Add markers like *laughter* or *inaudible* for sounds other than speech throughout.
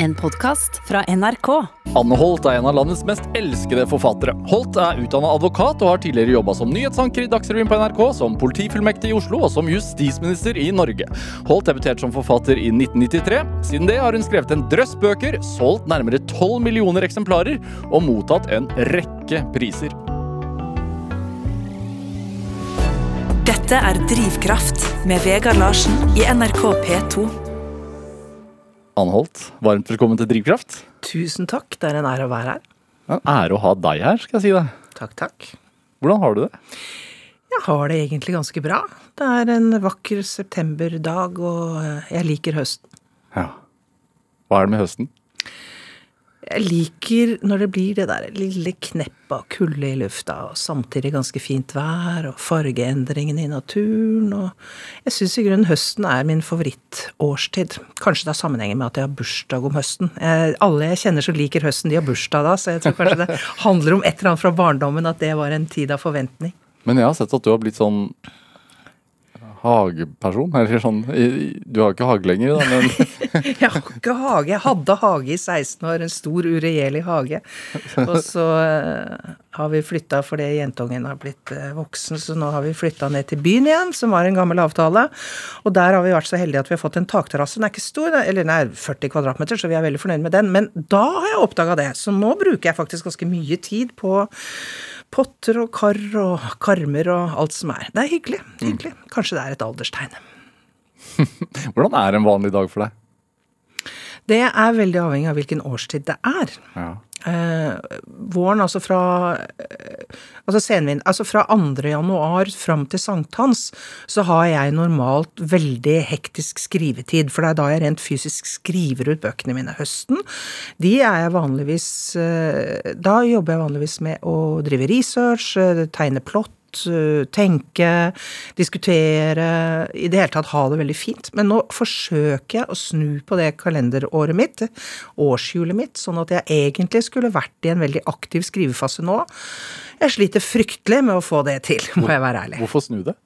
En podkast fra NRK. Anne Holt er en av landets mest elskede forfattere. Holt er utdanna advokat og har tidligere jobba som nyhetsanker i Dagsrevyen på NRK, som politifullmektig i Oslo og som justisminister i Norge. Holt debuterte som forfatter i 1993. Siden det har hun skrevet en drøss bøker, solgt nærmere 12 millioner eksemplarer og mottatt en rekke priser. Dette er Drivkraft med Vegard Larsen i NRK P2. Anne Holt, varmt velkommen til Drivkraft. Tusen takk, det er en ære å være her. Er en ære å ha deg her, skal jeg si deg. Takk, takk. Hvordan har du det? Jeg har det egentlig ganske bra. Det er en vakker septemberdag, og eh, jeg liker høsten. Ja. Hva er det med høsten? Jeg liker når det blir det der lille kneppet av kulde i lufta, og samtidig ganske fint vær, og fargeendringene i naturen, og jeg syns i grunnen høsten er min favorittårstid. Kanskje det har sammenheng med at jeg har bursdag om høsten. Jeg, alle jeg kjenner som liker høsten, de har bursdag da, så jeg tror kanskje det handler om et eller annet fra barndommen, at det var en tid av forventning. Men jeg har sett at du har blitt sånn hageperson. Eller sånn Du har ikke hage lenger, da, men *laughs* Jeg har ikke hage. Jeg hadde hage i 16 år, en stor, uregjerlig hage. Og så uh, har vi flytta fordi jentungen har blitt uh, voksen, så nå har vi flytta ned til byen igjen, som var en gammel avtale. Og der har vi vært så heldige at vi har fått en takterrasse. Den er ikke stor, eller den er 40 kvadratmeter, så vi er veldig fornøyd med den. Men da har jeg oppdaga det. Så nå bruker jeg faktisk ganske mye tid på potter og kar og karmer og alt som er. Det er hyggelig. hyggelig. Kanskje det er et alderstegn. *laughs* Hvordan er en vanlig dag for deg? Det er veldig avhengig av hvilken årstid det er. Ja. Eh, våren, altså fra eh, altså senvind, altså fra 2. januar fram til sankthans, så har jeg normalt veldig hektisk skrivetid. For det er da jeg rent fysisk skriver ut bøkene mine. Høsten, de er jeg vanligvis eh, Da jobber jeg vanligvis med å drive research, eh, tegne plott tenke, diskutere, i det hele tatt ha det veldig fint. Men nå forsøker jeg å snu på det kalenderåret mitt, årshjulet mitt, sånn at jeg egentlig skulle vært i en veldig aktiv skrivefase nå. Jeg sliter fryktelig med å få det til, må jeg være ærlig. Hvorfor snu det?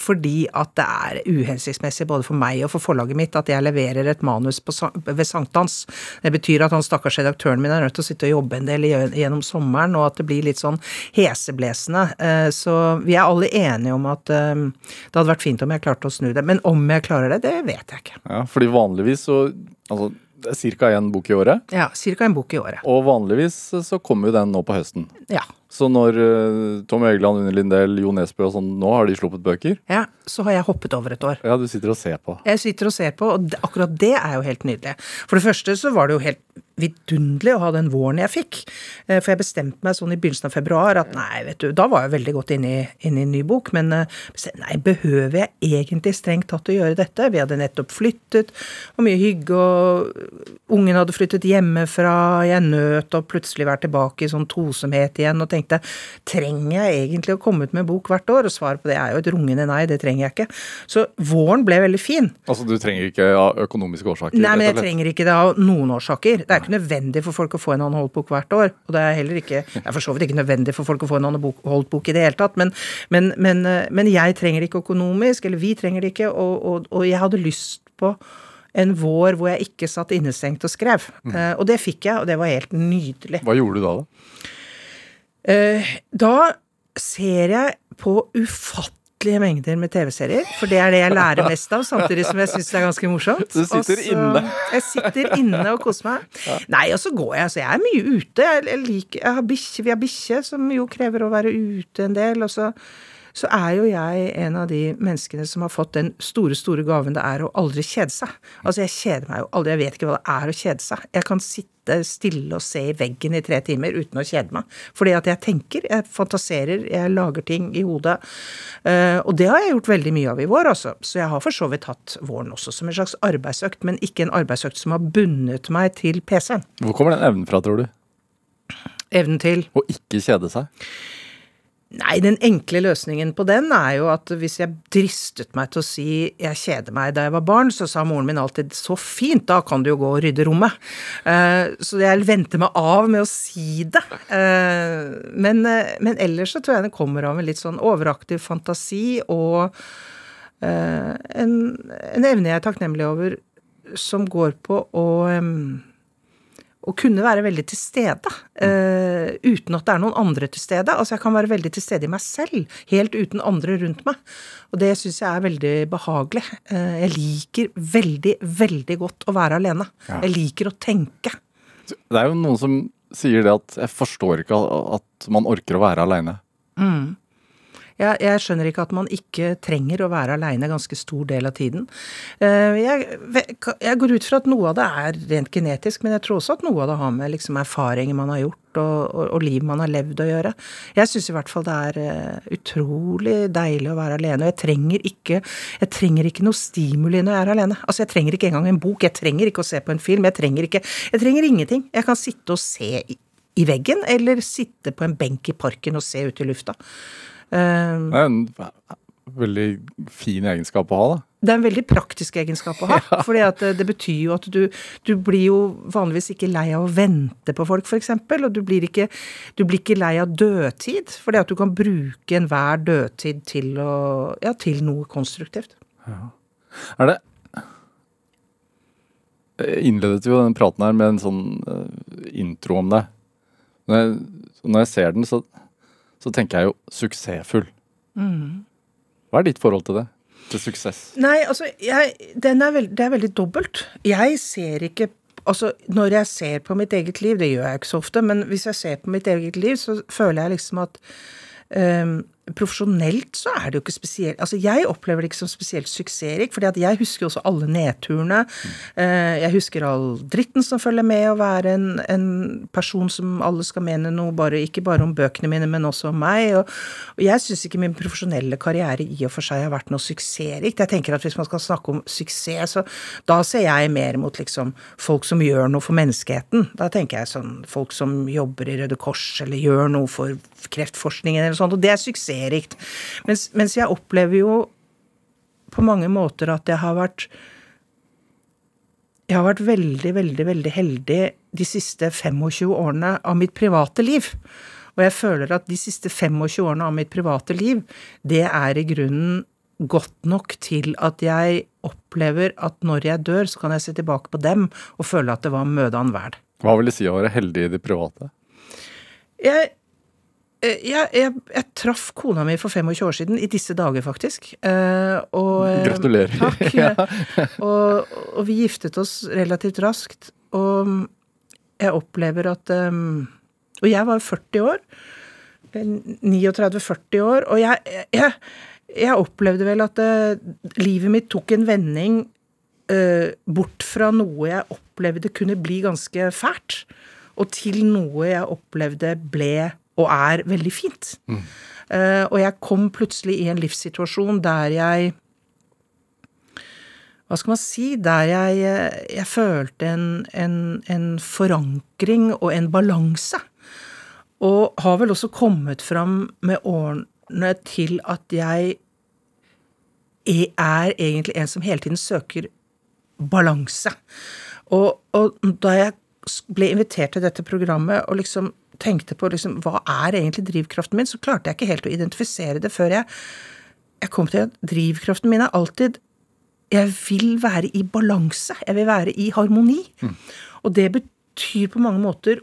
Fordi at det er uhensiktsmessig både for meg og for forlaget mitt at jeg leverer et manus på, ved sankthans. Det betyr at han stakkars redaktøren min er nødt til å sitte og jobbe en del gjennom sommeren, og at det blir litt sånn heseblesende. Eh, så vi er alle enige om at eh, det hadde vært fint om jeg klarte å snu det. Men om jeg klarer det, det vet jeg ikke. Ja, fordi vanligvis så Altså, det er ca. én bok i året. Ja, ca. en bok i året. Og vanligvis så kommer jo den nå på høsten. Ja. Så når uh, Tom Egeland, Unni Lindell, Jo Nesbø og sånn, nå har de sluppet bøker? Ja, så har jeg hoppet over et år. Ja, du sitter og ser på. Jeg sitter og ser på, og akkurat det er jo helt nydelig. For det første så var det jo helt vidunderlig å ha den våren jeg fikk. Eh, for jeg bestemte meg sånn i begynnelsen av februar at nei, vet du, da var jeg veldig godt inne i, inne i en ny bok, men eh, nei, behøver jeg egentlig strengt tatt å gjøre dette? Vi hadde nettopp flyttet, og mye hygge, og ungen hadde flyttet hjemmefra, jeg nøt å plutselig være tilbake i sånn tosomhet igjen, og tenkte trenger jeg egentlig å komme ut med bok hvert år? Og svaret på det er jo et rungende nei, det trenger jeg ikke. Så våren ble veldig fin. Altså du trenger ikke av økonomiske årsaker? Nei, men jeg trenger ikke det av noen årsaker. Det er ikke nødvendig for folk å få en annen holdbok hvert år. Og det er heller ikke Det er for så vidt ikke nødvendig for folk å få en annen holdbok i det hele tatt, men, men, men, eh, men, jeg trenger det ikke økonomisk, eller vi trenger det ikke, og, og, og jeg hadde lyst på en vår hvor jeg ikke satt innestengt og skrev. Mm. Uh, og det fikk jeg, og det var helt nydelig. Hva gjorde du da, da? Uh, da ser jeg på ufattelig ufattelige mengder med TV-serier. For det er det jeg lærer mest av, samtidig som jeg syns det er ganske morsomt. Du sitter Også, inne. Jeg sitter inne og koser meg. Ja. Nei, og så går jeg. Altså, jeg er mye ute. Jeg, jeg liker, jeg har bikkje, vi har bikkje, som jo krever å være ute en del. og så så er jo jeg en av de menneskene som har fått den store, store gaven det er å aldri kjede seg. Altså, jeg kjeder meg jo aldri. Jeg vet ikke hva det er å kjede seg. Jeg kan sitte stille og se i veggen i tre timer uten å kjede meg. Fordi at jeg tenker, jeg fantaserer, jeg lager ting i hodet. Uh, og det har jeg gjort veldig mye av i vår, altså. Så jeg har for så vidt hatt våren også som en slags arbeidsøkt, men ikke en arbeidsøkt som har bundet meg til PC-en. Hvor kommer den evnen fra, tror du? Evnen til Å ikke kjede seg? Nei, den enkle løsningen på den er jo at hvis jeg dristet meg til å si jeg kjeder meg da jeg var barn, så sa moren min alltid så fint, da kan du jo gå og rydde rommet. Uh, så jeg venter meg av med å si det. Uh, men, uh, men, ellers så tror jeg det kommer av en litt sånn overaktiv fantasi og en, en, evne jeg er takknemlig over, som går på å um, å kunne være veldig til stede, uh, uten at det er noen andre til stede. Altså jeg kan være veldig til stede i meg selv, helt uten andre rundt meg. Og det syns jeg er veldig behagelig. Uh, jeg liker veldig, veldig godt å være alene. Ja. Jeg liker å tenke. Det er jo noen som sier det at jeg forstår ikke at man orker å være aleine. Mm. Jeg, jeg, skjønner ikke at man ikke trenger å være aleine ganske stor del av tiden. Eh, jeg, jeg, går ut fra at noe av det er rent genetisk, men jeg tror også at noe av det har med liksom erfaringer man har gjort og, og, og liv man har levd å gjøre. Jeg syns i hvert fall det er eh, utrolig deilig å være alene. Og jeg trenger ikke, jeg trenger ikke noe stimuli når jeg er alene. Altså Jeg trenger ikke engang en bok, jeg trenger ikke å se på en film. Jeg trenger ikke, jeg trenger ingenting. Jeg kan sitte og se i, i veggen, eller sitte på en benk i parken og se ut i lufta. Um, det er en veldig fin egenskap å ha, da. Det er en veldig praktisk egenskap å ha. *laughs* ja. fordi det, det, betyr jo at du, du blir jo vanligvis ikke lei av å vente på folk, f.eks. Og du blir, ikke, du blir ikke lei av dødtid, fordi at du kan bruke enhver dødtid til, å, ja, til noe konstruktivt. Ja. Er det Jeg innledet jo den praten her med en sånn intro om det. Når jeg, når jeg ser den, så så tenker jeg jo suksessfull. Mm. Hva er ditt forhold til det? Til suksess? Nei, altså, jeg, er veld, det er veldig dobbelt. Jeg ser ikke Altså, når jeg ser på mitt eget liv, det gjør jeg ikke så ofte, men hvis jeg ser på mitt eget liv, så føler jeg liksom at um, profesjonelt så er det jo ikke spesielt Altså, jeg opplever det ikke som spesielt suksessrikt, at jeg husker jo også alle nedturene. Mm. Jeg husker all dritten som følger med å være en, en, person som alle skal mene noe, bare, ikke bare om bøkene mine, men også om meg. Og, og jeg syns ikke min profesjonelle karriere i og for seg har vært noe suksessrikt. Jeg tenker at hvis man skal snakke om suksess, så da ser jeg mer mot liksom folk som gjør noe for menneskeheten. Da tenker jeg sånn folk som jobber i Røde Kors, eller gjør noe for kreftforskningen, eller sånt, og det er suksess suksessrikt. Mens, mens jeg opplever jo på mange måter at jeg har vært jeg har vært veldig, veldig, veldig heldig de siste 25 årene av mitt private liv. Og jeg føler at de siste 25 årene av mitt private liv, det er i grunnen godt nok til at jeg opplever at når jeg dør, så kan jeg se tilbake på dem og føle at det var mødan verd. Hva vil det si å være heldig i det private? Jeg jeg, jeg, jeg, traff kona mi for 25 år siden, i disse dager faktisk. Eh, og, eh, Gratulerer. Takk. *laughs* ja. og, og, vi giftet oss relativt raskt. Og jeg opplever at Og jeg var 40 år. 39-40 år. Og jeg, jeg, jeg, opplevde vel at livet mitt tok en vending bort fra noe jeg opplevde kunne bli ganske fælt, og til noe jeg opplevde ble og er veldig fint. Mm. Uh, og jeg kom plutselig i en livssituasjon der jeg Hva skal man si? Der jeg, jeg følte en, en, en, forankring og en balanse. Og har vel også kommet fram med årene til at jeg er egentlig en som hele tiden søker balanse. Og, og da jeg ble invitert til dette programmet og liksom tenkte på liksom, hva er egentlig drivkraften min, så klarte jeg ikke helt å identifisere det før jeg, jeg kom til at drivkraften min er alltid Jeg vil være i balanse. Jeg vil være i harmoni. Mm. Og det betyr på mange måter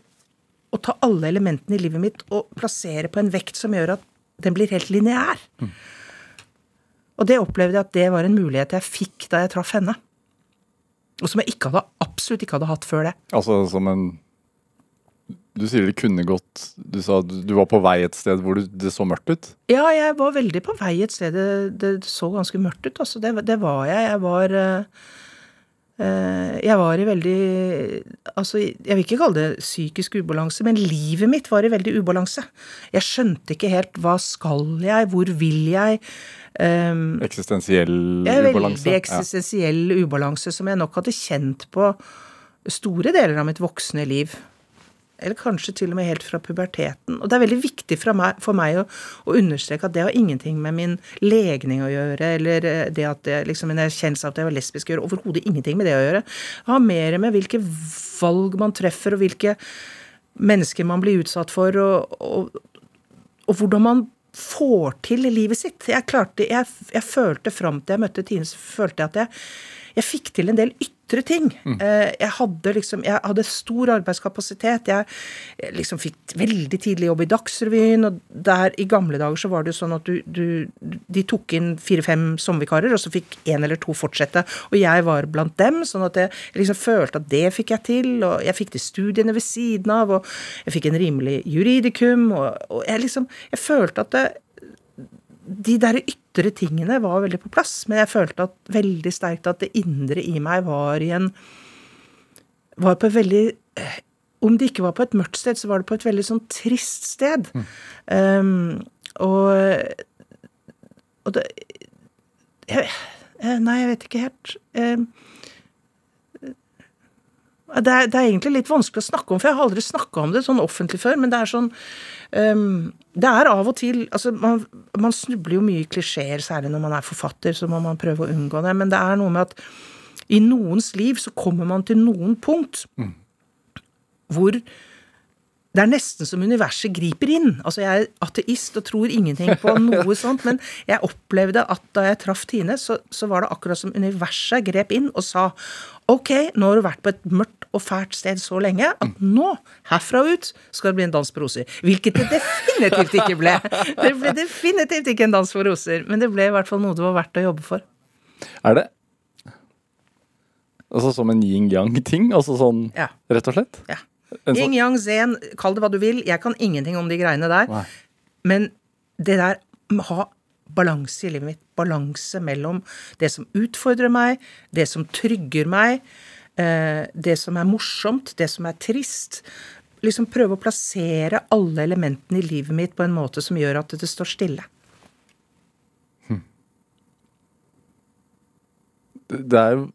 å ta alle elementene i livet mitt og plassere på en vekt som gjør at den blir helt lineær. Mm. Og det opplevde jeg at det var en mulighet jeg fikk da jeg traff henne. Og som jeg ikke hadde, absolutt ikke hadde hatt før det. Altså som en du sier det kunne gått Du sa du var på vei et sted hvor det så mørkt ut? Ja, jeg var veldig på vei et sted det, det så ganske mørkt ut. Altså, det, det var jeg. Jeg var uh, Jeg var i veldig Altså, jeg vil ikke kalle det psykisk ubalanse, men livet mitt var i veldig ubalanse. Jeg skjønte ikke helt hva skal jeg, hvor vil jeg? Um, eksistensiell ubalanse? Veldig eksistensiell ja. ubalanse som jeg nok hadde kjent på store deler av mitt voksne liv eller kanskje til og med helt fra puberteten. Og det er veldig viktig meg, for meg å, å, understreke at det har ingenting med min legning å gjøre, eller eh, det at det, liksom, en erkjennelse av at jeg var lesbisk å gjøre. Overhodet ingenting med det å gjøre. Det har mer med hvilke valg man treffer, og hvilke mennesker man blir utsatt for, og, og, og hvordan man får til livet sitt. Jeg klarte, jeg, jeg følte fram til jeg møtte Tine, følte jeg at jeg jeg fikk til en del ytre ting. Mm. Jeg hadde liksom Jeg hadde stor arbeidskapasitet. Jeg, liksom fikk veldig tidlig jobb i Dagsrevyen, og der i gamle dager så var det jo sånn at du, du De tok inn fire-fem sommervikarer, og så fikk én eller to fortsette. Og jeg var blant dem, sånn at jeg liksom følte at det fikk jeg til. Og jeg fikk til studiene ved siden av, og jeg fikk en rimelig juridikum, og, og jeg liksom Jeg følte at det, de der ytre tingene var veldig på plass, men jeg følte at, veldig sterkt at det indre i meg var i en Var på et veldig eh, Om det ikke var på et mørkt sted, så var det på et veldig sånn trist sted. Um, og Og det jeg, Nei, jeg vet ikke helt. Um, det er, det er egentlig litt vanskelig å snakke om, for jeg har aldri snakka om det sånn offentlig før. Men det er sånn um, Det er av og til altså man, man snubler jo mye i klisjeer, særlig når man er forfatter, så må man prøve å unngå det. Men det er noe med at i noens liv så kommer man til noen punkt hvor det er nesten som universet griper inn. Altså, jeg er ateist og tror ingenting på *laughs* noe sånt, men jeg opplevde at da jeg traff Tine, så, så var det akkurat som universet grep inn og sa ok, nå har du vært på et mørkt og fælt sted så lenge at nå, herfra og ut, skal det bli en dans på roser. Hvilket det definitivt ikke ble. Det ble definitivt ikke en dans på roser, men det ble i hvert fall noe det var verdt å jobbe for. Er det Altså som en yin-yang-ting? Altså sånn Ja. rett og slett? Ja. Sånn- Yin, yang, zen, kall det hva du vil. Jeg kan ingenting om de greiene der. Nei. Men det der ha balanse i livet mitt, balanse mellom det som utfordrer meg, det som trygger meg, eh, det som er morsomt, det som er trist. Liksom prøve å plassere alle elementene i livet mitt på en måte som gjør at det står stille. Det er jo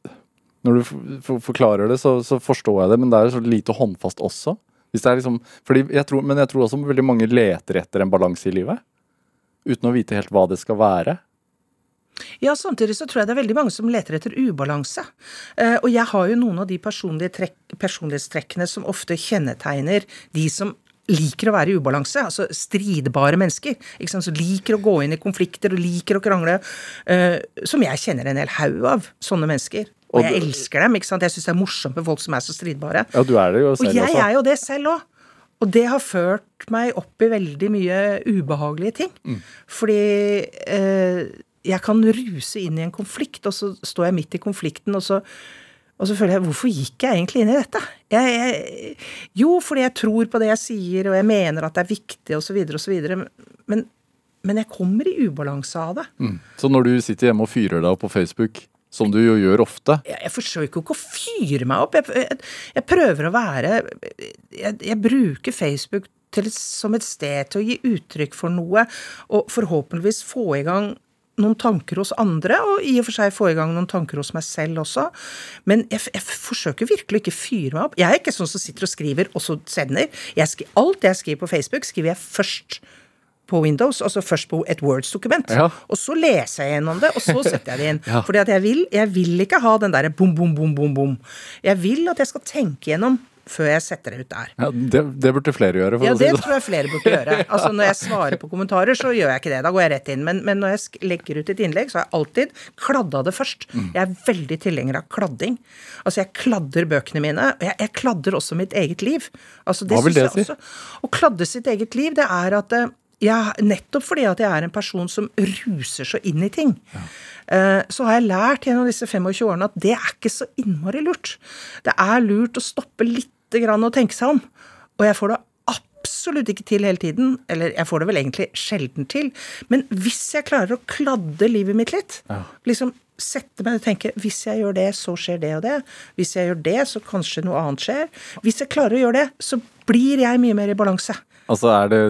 Når du forklarer det, så, så forstår jeg det, men det er jo så lite håndfast også. Liksom, jeg tror, men jeg tror også veldig mange leter etter en balanse i livet. Uten å vite helt hva det skal være. Ja, samtidig så tror jeg det er veldig mange som leter etter ubalanse. Eh, og jeg har jo noen av de trekk, personlighetstrekkene som ofte kjennetegner de som liker å være i ubalanse, altså stridbare mennesker. ikke sant, Som liker å gå inn i konflikter og liker å krangle. eh, som jeg kjenner en hel haug av, sånne mennesker. Og Og jeg du- elsker dem. ikke sant, Jeg syns det er morsomt med folk som er så stridbare. Ja, du er det jo selv Og jeg også. er jo det selv òg. Og det har ført meg opp i veldig mye ubehagelige ting. Mm. Fordi eh, jeg kan ruse inn i en konflikt, og så står jeg midt i konflikten, og så, og så føler jeg Hvorfor gikk jeg egentlig inn i dette? Jeg, jeg, jo, fordi jeg tror på det jeg sier, og jeg mener at det er viktig, osv., osv. Men, men jeg kommer i ubalanse av det. Mm. Så når du sitter hjemme og fyrer deg opp på Facebook, som du jo gjør ofte jeg, jeg forsøker jo ikke å fyre meg opp. Jeg, jeg, jeg prøver å være jeg, bruker Facebook til, som et sted til å gi uttrykk for noe, og forhåpentligvis få i gang noen tanker hos andre, og i og for seg få i gang noen tanker hos meg selv også. Men jeg, jeg forsøker virkelig ikke fyre meg opp. Jeg er ikke sånn som sitter og skriver, og så sender. Jeg alt jeg skriver på Facebook, skriver jeg først på Windows, altså først på et Words-dokument. Ja. Og så leser jeg gjennom det, og så setter jeg det inn. *laughs* Ja. Fordi at jeg vil, jeg vil ikke ha den derre bom, bom, bom, bom, bom. Jeg vil at jeg skal tenke gjennom før jeg setter det ut der. ja, det, det burde flere gjøre. For Ja, å si det det. tror jeg flere burde gjøre. *laughs* Altså Når jeg svarer på kommentarer, så gjør jeg ikke det. Da går jeg rett inn. Men, men når jeg legger ut et innlegg, så har jeg alltid kladda det først. Mm. Jeg er veldig tilhenger av kladding. Altså jeg kladder bøkene mine. Og jeg, jeg kladder også mitt eget liv. Altså, Hva vil det si? Å kladde sitt eget liv, det er at eh, jeg, nettopp fordi at jeg er en person som ruser så inn i ting, ja. så har jeg lært gjennom disse 25 årene at det er ikke så innmari lurt. Det er lurt å stoppe lite grann og tenke seg om. Og jeg får det absolutt ikke til hele tiden, eller jeg får det vel egentlig sjelden til, men hvis jeg klarer å kladde livet mitt litt, liksom sette meg og tenke hvis jeg gjør det, så skjer det og det. Hvis jeg gjør det, så kanskje noe annet skjer. Hvis jeg klarer å gjøre det, så blir jeg mye mer i balanse. Altså, er det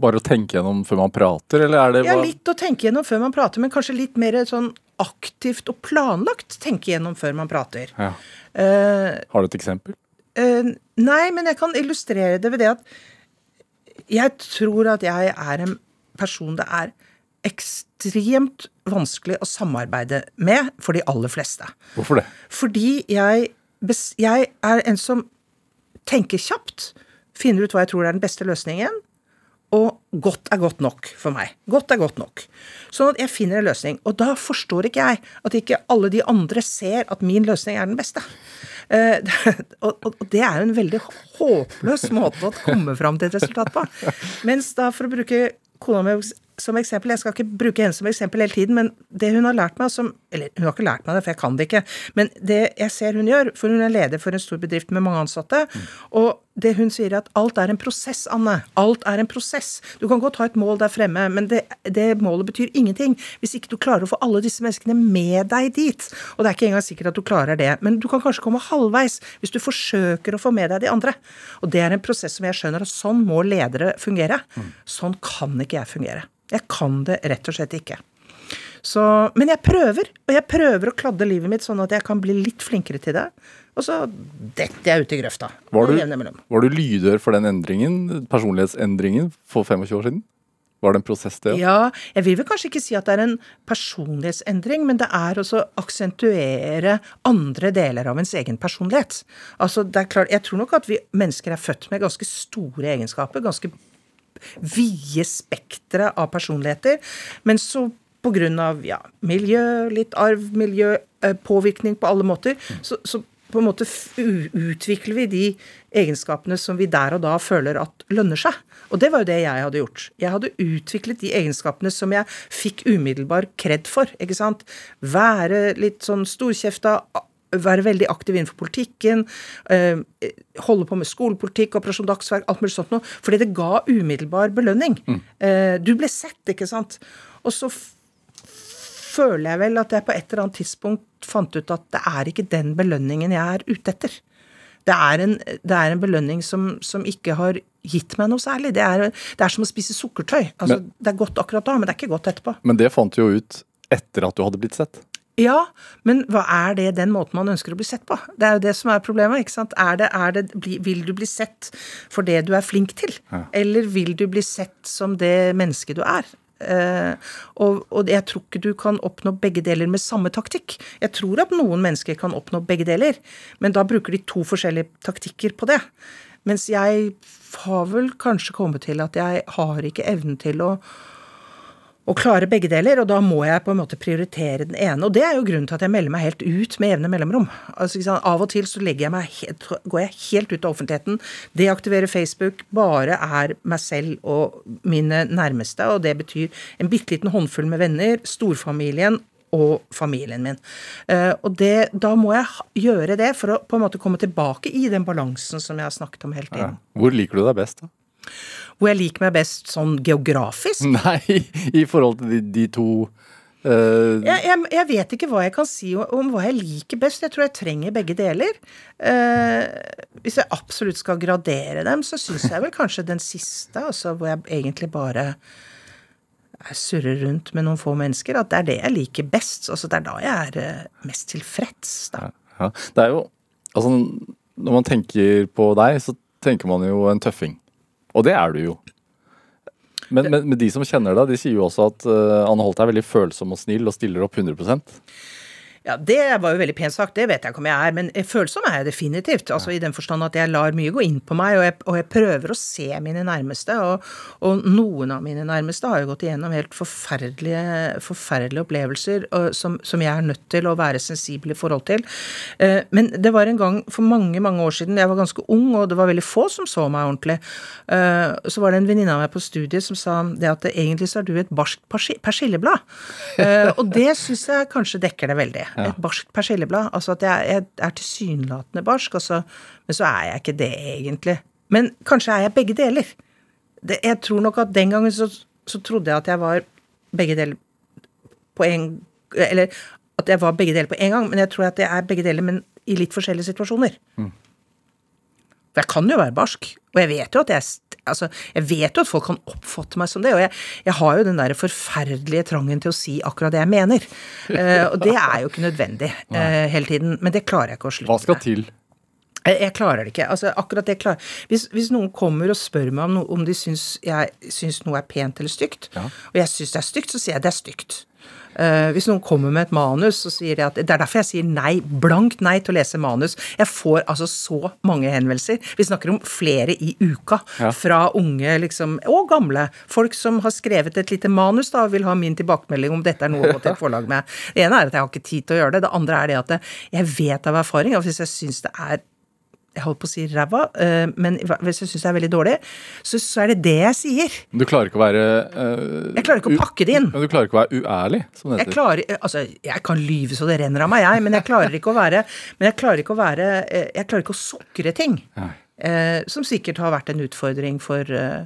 bare å tenke gjennom før man prater, eller er det Ja, litt å tenke gjennom før man prater, men kanskje litt mer sånn aktivt og planlagt tenke gjennom før man prater. ja. Uh, Har du et eksempel? Uh, nei, men jeg kan illustrere det ved det at jeg tror at jeg er en person det er ekstremt vanskelig å samarbeide med for de aller fleste. Hvorfor det? Fordi jeg, jeg er en som tenker kjapt, finner ut hva jeg tror er den beste løsningen, og godt er godt nok for meg. Godt er godt nok. Sånn at jeg finner en løsning. Og da forstår ikke jeg at ikke alle de andre ser at min løsning er den beste. *laughs* Uh, og, og, det er jo en veldig håpløs måte å komme fram til et resultat på. Mens da, for å bruke kona mi som eksempel, Jeg skal ikke bruke henne som eksempel hele tiden, men det hun har lært meg som Eller hun har ikke lært meg det, for jeg kan det ikke. Men det jeg ser hun gjør, for hun er leder for en stor bedrift med mange ansatte, mm. og det hun sier er at alt er en prosess, Anne. Alt er en prosess. Du kan godt ha et mål der fremme, men det, det målet betyr ingenting hvis ikke du klarer å få alle disse menneskene med deg dit. Og det er ikke engang sikkert at du klarer det, men du kan kanskje komme halvveis hvis du forsøker å få med deg de andre. Og det er en prosess som jeg skjønner at sånn må ledere fungere. Sånn kan ikke jeg fungere. Jeg kan det rett og slett ikke. Så, men jeg prøver, og jeg prøver å kladde livet mitt sånn at jeg kan bli litt flinkere til det. Og så detter jeg ut i grøfta. Var du, var du lydhør for den endringen, personlighetsendringen for 25 år siden? Var det en prosess, det? Ja, jeg vil vel kanskje ikke si at det er en personlighetsendring, men det er også å aksentuere andre deler av ens egen personlighet. Altså, det er klart, Jeg tror nok at vi mennesker er født med ganske store egenskaper, ganske vide spektre av personligheter. Men så av ja, miljø, litt arv, miljø, eh, påvirkning på alle måter, så, så på en måte utvikler vi de egenskapene som vi der og da føler at lønner seg. Og det var jo det jeg hadde gjort. Jeg hadde utviklet de egenskapene som jeg fikk umiddelbar kred for. ikke sant? Være litt sånn storkjefta, være veldig aktiv innenfor politikken, eh, holde på med skolepolitikk, Operasjon Dagsverk, alt mulig sånt noe. Fordi det ga umiddelbar belønning. Mm. Eh, du ble sett, ikke sant. Og så føler jeg vel at jeg på et eller annet tidspunkt fant ut at det er ikke den belønningen jeg er ute etter. Det er en, det er en belønning som, som, ikke har gitt meg noe særlig. Det er, det er som å spise sukkertøy. Altså, men, det er godt akkurat da, men det er ikke godt etterpå. Men det fant du jo ut etter at du hadde blitt sett? Ja, men hva er det den måten man ønsker å bli sett på? Det er jo det som er problemet. ikke sant? Er det, er det, vil du bli sett for det du er flink til? Ja. Eller vil du bli sett som det mennesket du er? Uh, og, og, jeg tror ikke du kan oppnå begge deler med samme taktikk. Jeg tror at noen mennesker kan oppnå begge deler, men da bruker de to forskjellige taktikker på det. Mens jeg har vel kanskje kommet til at jeg har ikke evnen til å å klare begge deler, og da må jeg på en måte prioritere den ene. Og det er jo grunnen til at jeg melder meg helt ut med jevne mellomrom. Altså, Av og til så jeg helt, går jeg helt ut av offentligheten. Deaktiverer Facebook. Bare er meg selv og mine nærmeste. Og det betyr en bitte liten håndfull med venner, storfamilien og familien min. Uh, og det, da må jeg gjøre det for å på en måte komme tilbake i den balansen som jeg har snakket om hele tiden. Ja. Hvor liker du deg best, da? Hvor jeg liker meg best sånn geografisk? *laughs* Nei, i forhold til de, de to uh... jeg, jeg, jeg, vet ikke hva jeg kan si om, om, hva jeg liker best. Jeg tror jeg trenger begge deler. Uh, hvis jeg absolutt skal gradere dem, så syns jeg vel kanskje den siste, altså hvor jeg egentlig bare surrer rundt med noen få mennesker, at det er det jeg liker best. Altså det er da jeg er mest tilfreds, da. Ja, ja. Det er jo Altså, når man tenker på deg, så tenker man jo en tøffing. Og det er du jo. Men, men, men, de som kjenner deg, de sier jo også at uh, Anne Holt er veldig følsom og snill og stiller opp 100 ja, det var jo veldig pent sagt, det vet jeg ikke om jeg er, men følsom er jeg definitivt. Altså I den forstand at jeg lar mye gå inn på meg, og jeg, og jeg prøver å se mine nærmeste. Og, og, noen av mine nærmeste har jo gått igjennom helt forferdelige, forferdelige opplevelser og, som, som, jeg er nødt til å være sensibel i forhold til. Eh, men det var en gang for mange, mange år siden, jeg var ganske ung, og det var veldig få som så meg ordentlig. eh, så var det en venninne av meg på studiet som sa det at egentlig så er du et barskt persilleblad. Eh, og det syns jeg kanskje dekker det veldig ja. Et barskt persilleblad. Altså at jeg, jeg er tilsynelatende barsk, altså, men så er jeg ikke det egentlig. Men kanskje er jeg begge deler. Det, jeg tror nok at den gangen så, så, trodde jeg at jeg var begge deler på en Eller at jeg var begge deler på en gang, men jeg tror at jeg er begge deler, men i litt forskjellige situasjoner. Mm. For jeg kan jo være barsk, og jeg vet jo at jeg altså, jeg vet jo at folk kan oppfatte meg som det, og jeg, jeg har jo den der forferdelige trangen til å si akkurat det jeg mener. Uh, og det er jo ikke nødvendig *laughs* uh, hele tiden, men det klarer jeg ikke å slutte med. Hva skal til? Jeg, jeg klarer det ikke. altså akkurat det klarer Hvis, hvis noen kommer og spør meg om, no, om de syns, jeg syns noe er pent eller stygt, ja. og jeg syns det er stygt, så sier jeg det er stygt. Eh, hvis noen kommer med et manus, så sier de at Det er derfor jeg sier nei, blankt nei til å lese manus. Jeg får altså så mange henvendelser. Vi snakker om flere i uka. Ja. Fra unge liksom, og gamle. Folk som har skrevet et lite manus da, og vil ha min tilbakemelding om dette er noe å gå til et *laughs* forlag med. Det ene er at jeg har ikke tid til å gjøre det. Det andre er det at jeg vet av erfaring at hvis jeg syns det er jeg holdt på å si ræva, eh, men hvis jeg syns det er veldig dårlig, så, så er det det jeg sier. Du klarer ikke å være uh, Jeg klarer ikke å pakke det inn. Du klarer ikke å være uærlig, som det Jeg klarer, altså, jeg kan lyve så det renner av meg, jeg, men jeg klarer ikke å være Men jeg klarer ikke å være eh, Jeg klarer ikke å sukre ting. Nei. Eh, som sikkert har vært en utfordring for eh,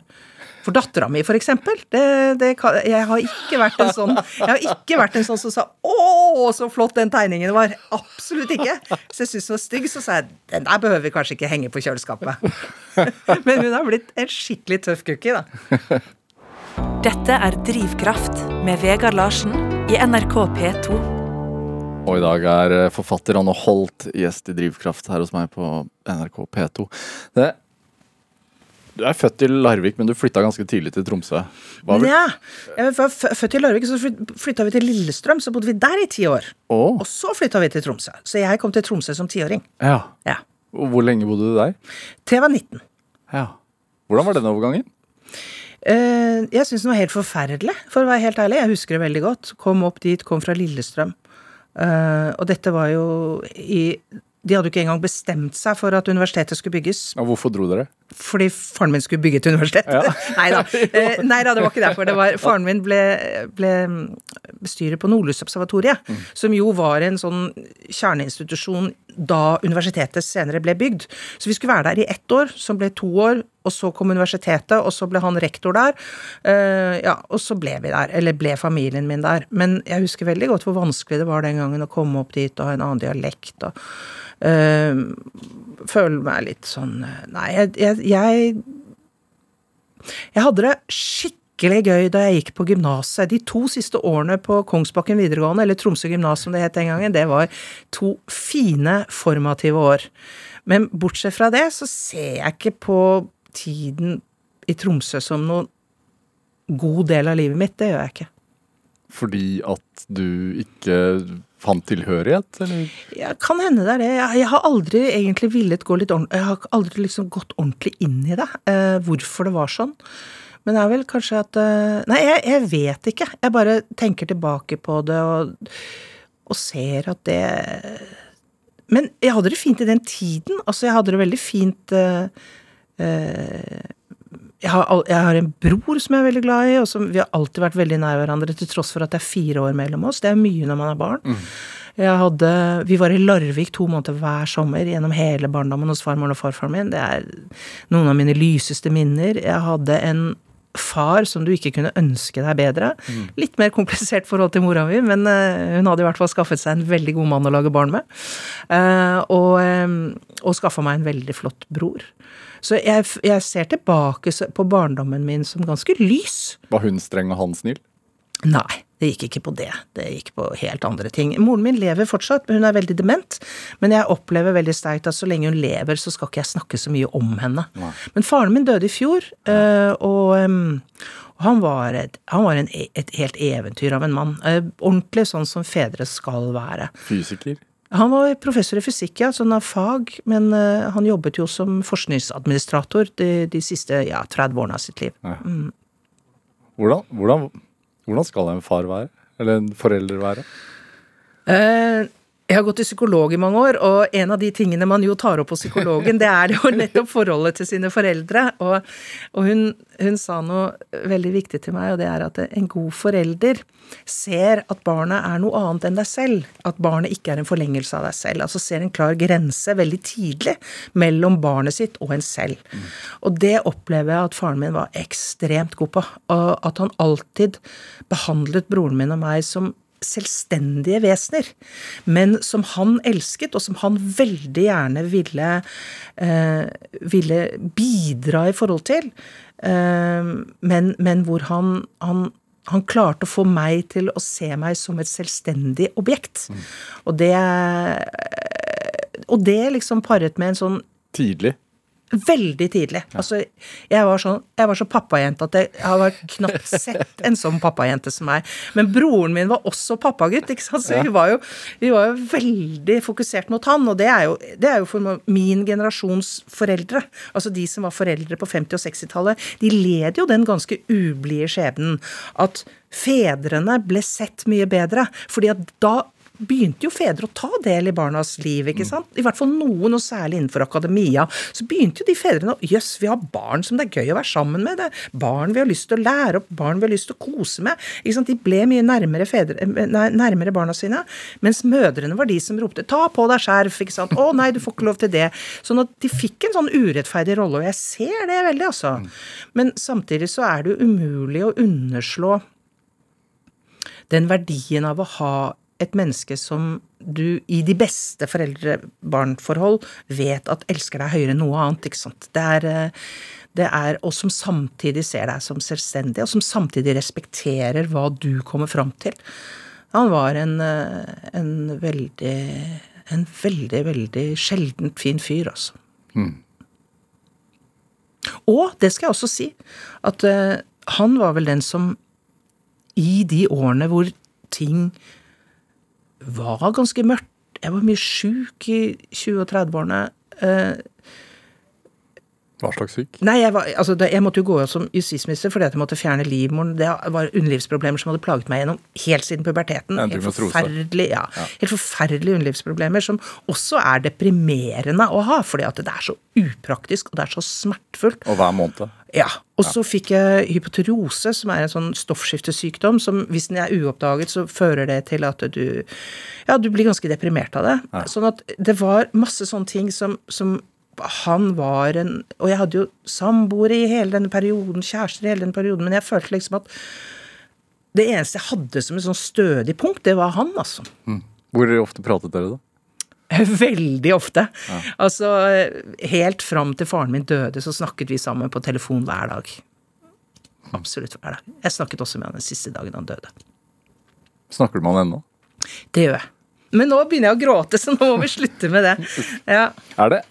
for dattera mi, for eksempel. Det, det jeg har ikke vært en sånn Jeg har ikke vært en sånn som sa 'Å, så flott den tegningen var'. Absolutt ikke. Så jeg syntes den var stygg, så sa jeg 'Den der behøver vi kanskje ikke henge på kjøleskapet'. *laughs* Men hun har blitt en skikkelig tøff cookie, da. Dette er Drivkraft med Vegard Larsen i NRK P2. Og i dag er forfatter Anne Holt gjest i Drivkraft her hos meg på NRK P2. Det, du er født i Larvik, men du flytta ganske tidlig til Tromsø. Var Nja. Jeg var født i Larvik, så flytta vi til Lillestrøm, så bodde vi der i ti år. Oh. Og så flytta vi til Tromsø. Så jeg kom til Tromsø som tiåring. ja. Ja. Hvor lenge bodde du der? Til jeg var 19. Ja. Hvordan var den overgangen? Uh, jeg syns den var helt forferdelig, for å være helt ærlig. Jeg husker det veldig godt. Kom opp dit, kom fra Lillestrøm. Uh, og dette var jo i De hadde jo ikke engang bestemt seg for at universitetet skulle bygges. Og hvorfor dro dere? Fordi faren min skulle bygge et universitet. Ja. *laughs* nei da. *laughs* Eh, det var ikke derfor. Det var, faren min ble, ble bestyrer på Nordlysobservatoriet, Mm. som jo var en sånn kjerneinstitusjon da universitetet senere ble bygd. Så vi skulle være der i ett år, som ble to år, og så kom universitetet, og så ble han rektor der. Uh, ja, og så ble vi der, eller ble familien min der. Men jeg husker veldig godt hvor vanskelig det var den gangen å komme opp dit og ha en annen dialekt. og uh, føle meg litt sånn Nei, jeg, jeg, jeg jeg hadde det skikkelig gøy da jeg gikk på gymnaset. De to siste årene på Kongsbakken videregående, eller Tromsø gymnas som det het den gangen, det var to fine, formative år. Men bortsett fra det, så ser jeg ikke på tiden i Tromsø som noen god del av livet mitt. Det gjør jeg ikke. Fordi at du ikke fant tilhørighet, eller? Ja, kan hende det er det. Jeg, jeg har aldri egentlig villet gå litt ordentlig Jeg har aldri liksom gått ordentlig inn i det, eh, hvorfor det var sånn. Men det er vel kanskje at eh, Nei, jeg, jeg vet ikke. Jeg bare tenker tilbake på det og, og ser at det Men jeg hadde det fint i den tiden. Altså, jeg hadde det veldig fint uh, jeg har, jeg har en bror som jeg er veldig glad i, og som vi har alltid vært veldig nær hverandre, til tross for at det er fire år mellom oss. Det er mye når man er barn. Jeg hadde, vi var i Larvik to måneder hver sommer gjennom hele barndommen hos farmoren og farfaren min. Det er noen av mine lyseste minner. Jeg hadde en far som du ikke kunne ønske deg bedre. Litt mer komplisert forhold til mora mi, men eh, hun hadde i hvert fall skaffet seg en veldig god mann å lage barn med. Eh, og, uh, og skaffa meg en veldig flott bror. Så jeg, jeg ser tilbake på barndommen min som ganske lys. Var hun streng og han snill? Nei, det gikk ikke på det. Det gikk på helt andre ting. Moren min lever fortsatt, men hun er veldig dement. Men jeg opplever veldig sterkt at så lenge hun lever, så skal ikke jeg snakke så mye om henne. Men faren min døde i fjor, eh, og, han var, et, han var en, e- et helt eventyr av en mann. Eh, Ordentlig sånn som fedre skal være. Fysiker? Han var professor i fysikk, ja, sånn av fag, men eh, han jobbet jo som forskningsadministrator de, de siste ja, 30 årene av sitt liv. Hvordan, hvordan, hvordan skal en far være? Eller en forelder være? Eh, jeg har gått til psykolog i mange år, og en av de tingene man jo tar opp hos psykologen, det er jo nettopp forholdet til sine foreldre. Og, og hun, hun sa noe veldig viktig til meg, og det er at en god forelder ser at barnet er noe annet enn deg selv. At barnet ikke er en forlengelse av deg selv. Altså ser en klar grense veldig tidlig mellom barnet sitt og en selv. Og det opplever jeg at faren min var ekstremt god på. Og at han alltid behandlet broren min og meg som selvstendige vesener, men som han elsket, og som han veldig gjerne ville, eh, ville bidra i forhold til. Eh, men, men hvor han, han, han klarte å få meg til å se meg som et selvstendig objekt. Og det Og det liksom paret med en sånn Tidlig? Veldig tidlig. Altså, jeg var, sånn, jeg var så pappajente at jeg, jeg har knapt sett en sånn pappajente som meg. Men broren min var også pappagutt, ikke sant? så vi var, jo, vi var jo veldig fokusert mot han. Og det er, jo, det er jo for min generasjons foreldre, altså de som var foreldre på 50- og 60-tallet, de led jo den ganske ublide skjebnen at fedrene ble sett mye bedre. fordi at da begynte jo fedre å ta del i barnas liv. ikke sant? I hvert fall noen, og særlig innenfor akademia. Så begynte jo de fedrene å Jøss, vi har barn som det er gøy å være sammen med. Det er barn vi har lyst til å lære opp, barn vi har lyst til å kose med. ikke sant? De ble mye nærmere, fedre, nei, nærmere barna sine. Mens mødrene var de som ropte 'ta på deg skjerf', ikke sant. 'Å nei, du får ikke lov til det'. Sånn at de fikk en sånn urettferdig rolle, og jeg ser det veldig, altså. Men samtidig så er det jo umulig å underslå den verdien av å ha et menneske som du i de beste foreldre-barn-forhold vet at elsker deg høyere enn noe annet. ikke sant? Det er, eh, det er, Og som samtidig ser deg som selvstendig, og som samtidig respekterer hva du kommer fram til. Han var en, eh, en veldig En veldig, veldig sjeldent fin fyr, altså. Mm. Og det skal jeg også si, at uh, han var vel den som i de årene hvor ting var ganske mørkt. Jeg var mye sjuk i 20- og 30-årene. Eh, Hva slags syk? Nei, jeg, var, altså, jeg, måtte jo gå av som justisminister fordi at jeg måtte fjerne livmoren. Det var underlivsproblemer som hadde plaget meg gjennom helt siden puberteten. Helt forferdelige, ja, ja. helt forferdelige underlivsproblemer som også er deprimerende å ha, fordi at det er så upraktisk og det er så smertefullt. Og hver måned? Ja. Og så fikk jeg hypotyreose, som er en sånn stoffskiftesykdom som hvis den er uoppdaget, så fører det til at du Ja, du blir ganske deprimert av det. Ja. Sånn at det var masse sånne ting som, som han var en Og jeg hadde jo samboere i hele denne perioden, kjærester i hele denne perioden, men jeg følte liksom at det eneste jeg hadde som et sånn stødig punkt, det var han, altså. Mm. Hvor ofte pratet dere, da? *laughs* Veldig ofte. Ja. Altså, helt fram til faren min døde, så snakket vi sammen på telefon hver dag. Absolutt hver dag. Jeg snakket også med han den siste dagen han døde. Snakker du med han ennå? Det gjør jeg. Men nå begynner jeg å gråte, så nå må vi slutte med det. *laughs* Ja. Er det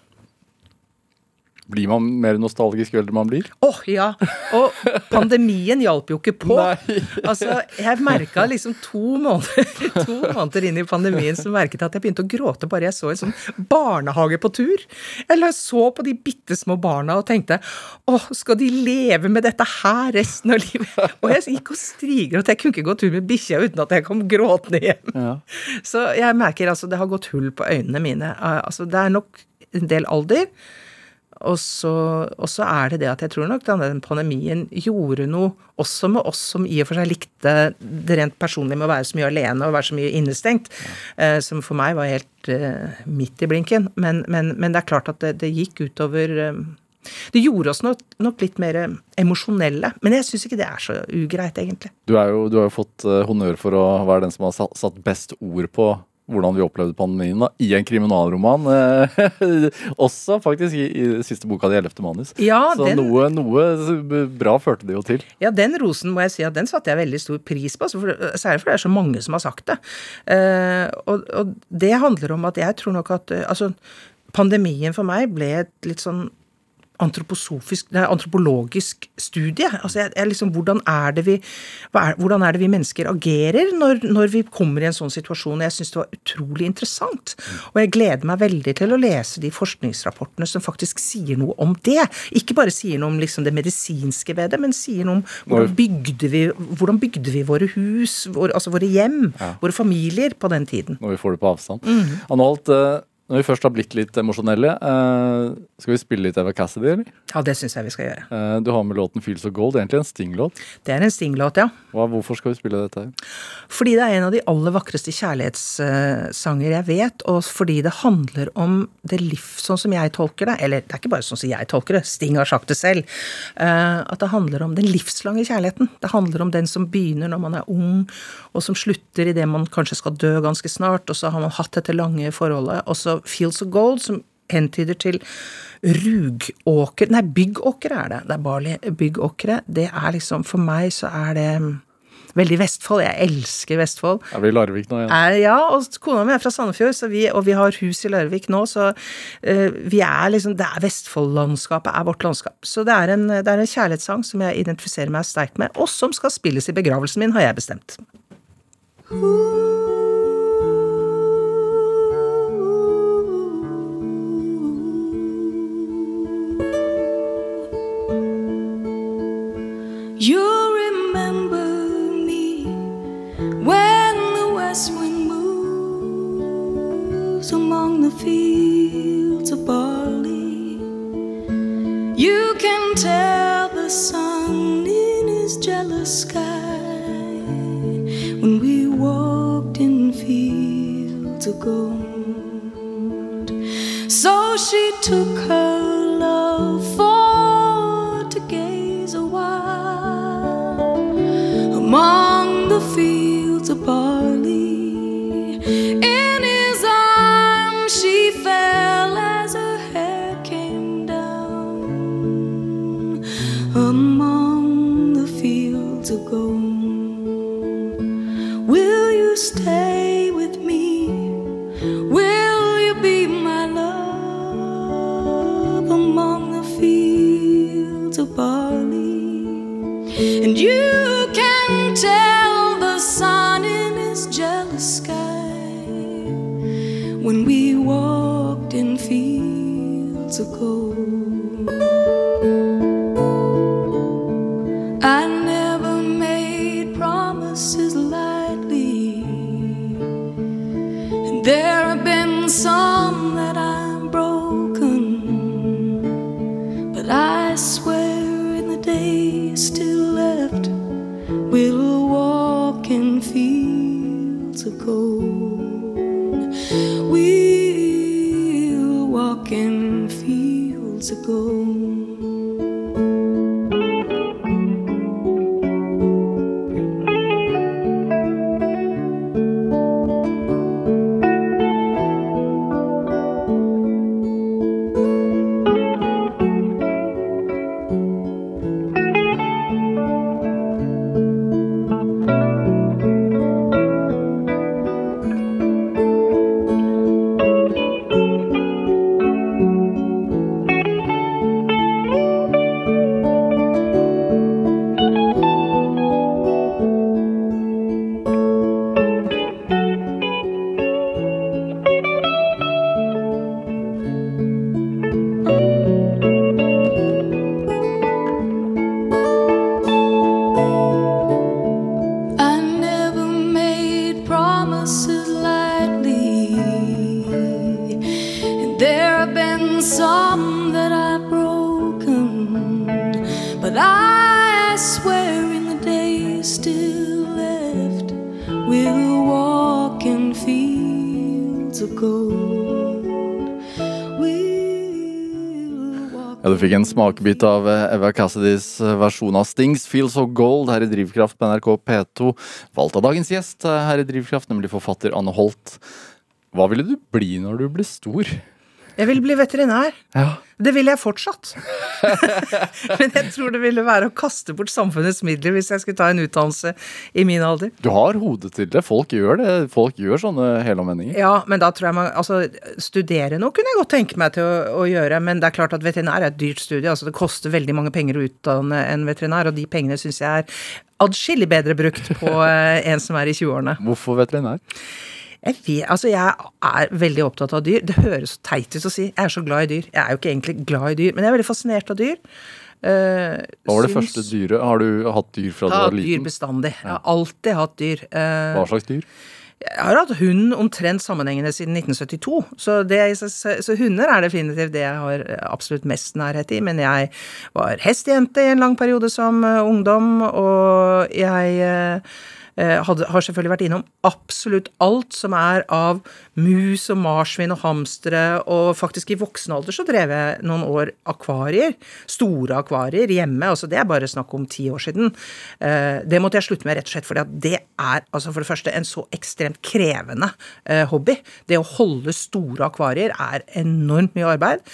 blir man mer nostalgisk jo eldre man blir? Åh, oh, ja. Og pandemien hjalp jo ikke på. Nei. Altså, jeg merka liksom to måneder, *laughs* to måneder inn i pandemien så merket jeg at jeg begynte å gråte bare jeg så en sånn barnehage på tur. Eller så på de bitte små barna og tenkte åh, skal de leve med dette her resten av livet? Og jeg gikk og strigret at jeg kunne ikke gå tur med bikkja uten at jeg kom gråtende hjem. Ja. Så jeg merker altså det har gått hull på øynene mine. Altså, det er nok en del alder. Og så, og så, er det det at jeg tror nok den pandemien gjorde noe også med oss som i og for seg likte det rent personlige med å være så mye alene og være så mye innestengt, ja. eh, som for meg var helt uh, midt i blinken. Men, men, men, det er klart at det, det gikk utover uh, det gjorde oss nok, nok litt mer emosjonelle, men jeg syns ikke det er så ugreit, egentlig. Du, jo, du har jo fått honnør for å være den som har satt best ord på hvordan vi opplevde pandemien da, i en kriminalroman. Eh, *laughs* også faktisk i, i siste boka di, 'Ellevte manus'. Ja, så den, noe, noe, bra førte det jo til. Ja, den rosen må jeg si at den satte jeg veldig stor pris på. For, særlig fordi det er så mange som har sagt det. Uh, og, og, det handler om at jeg tror nok at uh, altså, pandemien for meg ble et litt sånn antroposofisk, det er antropologisk studie. Altså, jeg, jeg liksom, hvordan, er det vi, er, hvordan er det vi mennesker agerer når, når vi kommer i en sånn situasjon? Jeg syns det var utrolig interessant. Og jeg gleder meg veldig til å lese de forskningsrapportene som faktisk sier noe om det. Ikke bare sier noe om liksom, det medisinske ved det, men sier noe om hvordan bygde vi, hvordan bygde vi våre hus, vår, altså våre hjem, ja. våre familier på den tiden. Når vi får det på avstand. Mm. Anholdt, uh når vi først har blitt litt emosjonelle, uh, skal vi spille litt Eva Cassidy, eller? Ja, det syns jeg vi skal gjøre. Uh, du har med låten 'Feels of Gold'. Egentlig en Sting-låt. Det er en Sting-låt, ja. Hva, hvorfor skal vi spille dette her? Fordi det er en av de aller vakreste kjærlighetssanger jeg vet, og fordi det handler om det liv, sånn som jeg tolker det. Eller det er ikke bare sånn som jeg tolker det, Sting har sagt det selv. Uh, at det handler om den livslange kjærligheten. Det handler om den som begynner når man er ung, og som slutter idet man kanskje skal dø ganske snart, og så har man hatt dette lange forholdet. og så Fields of Gold, som hentyder til rugåker Nei, byggåkre er det. Det er Barley byggåkre. Det er liksom For meg så er det veldig Vestfold. Jeg elsker Vestfold. Er vi i Larvik nå igjen? Er, ja, og kona mi er fra Sandefjord, så vi, og vi har hus i Larvik nå, så uh, vi er liksom Det er Vestfoldlandskapet er vårt landskap. Så det er, en, det er en kjærlighetssang som jeg identifiserer meg sterkt med, og som skal spilles i begravelsen min, har jeg bestemt. You among the fields of barley. You can tell the sun in his jealous sky when we walked in fields of gold. So she took her en smakebit av eh, Eva Cassidys eh, versjon av Stings Feel So Gold her i Drivkraft på NRK P2. Valgt av dagens gjest eh, her i Drivkraft, nemlig forfatter Anne Holt. Hva ville du bli når du ble stor? Jeg vil bli veterinær. Ja. Det vil jeg fortsatt. *laughs* Men jeg tror det ville være å kaste bort samfunnets midler hvis jeg skulle ta en utdannelse i min alder. Du har hodet til det. Folk gjør det. Folk gjør sånne helomvendinger. Ja, men da tror jeg man Altså, studere noe kunne jeg godt tenke meg til å, å gjøre, men det er klart at veterinær er et dyrt studie. Altså, det koster veldig mange penger å utdanne en veterinær, og de pengene syns jeg er adskillig bedre brukt på *laughs* eh, en som er i 20-årene. Hvorfor veterinær? Jeg vet, altså jeg er veldig opptatt av dyr. Det høres så teit ut å si. Jeg er så glad i dyr. Jeg er jo ikke egentlig glad i dyr, men jeg er veldig fascinert av dyr. Uh, Hva var det syns- første dyret? Har du hatt dyr fra du var liten? dyr liten? Ja. Jeg har alltid hatt dyr. Uh, Hva slags dyr? Jeg har hatt hund omtrent sammenhengende siden 1972, så, det, så, så hunder er definitivt det jeg har absolutt mest nærhet i. Men jeg var hestjente i en lang periode som eh, ungdom, og jeg eh, eh, hadde, har selvfølgelig vært innom absolutt alt som er av mus og marsvin og hamstere, og faktisk i voksen alder så drev jeg noen år akvarier. Store akvarier hjemme. altså Det er bare snakk om ti år siden. Eh, det måtte jeg slutte med rett og slett, fordi at det er altså for det første en så ekstremt krevende eh, hobby. Det å holde store akvarier er enormt mye arbeid.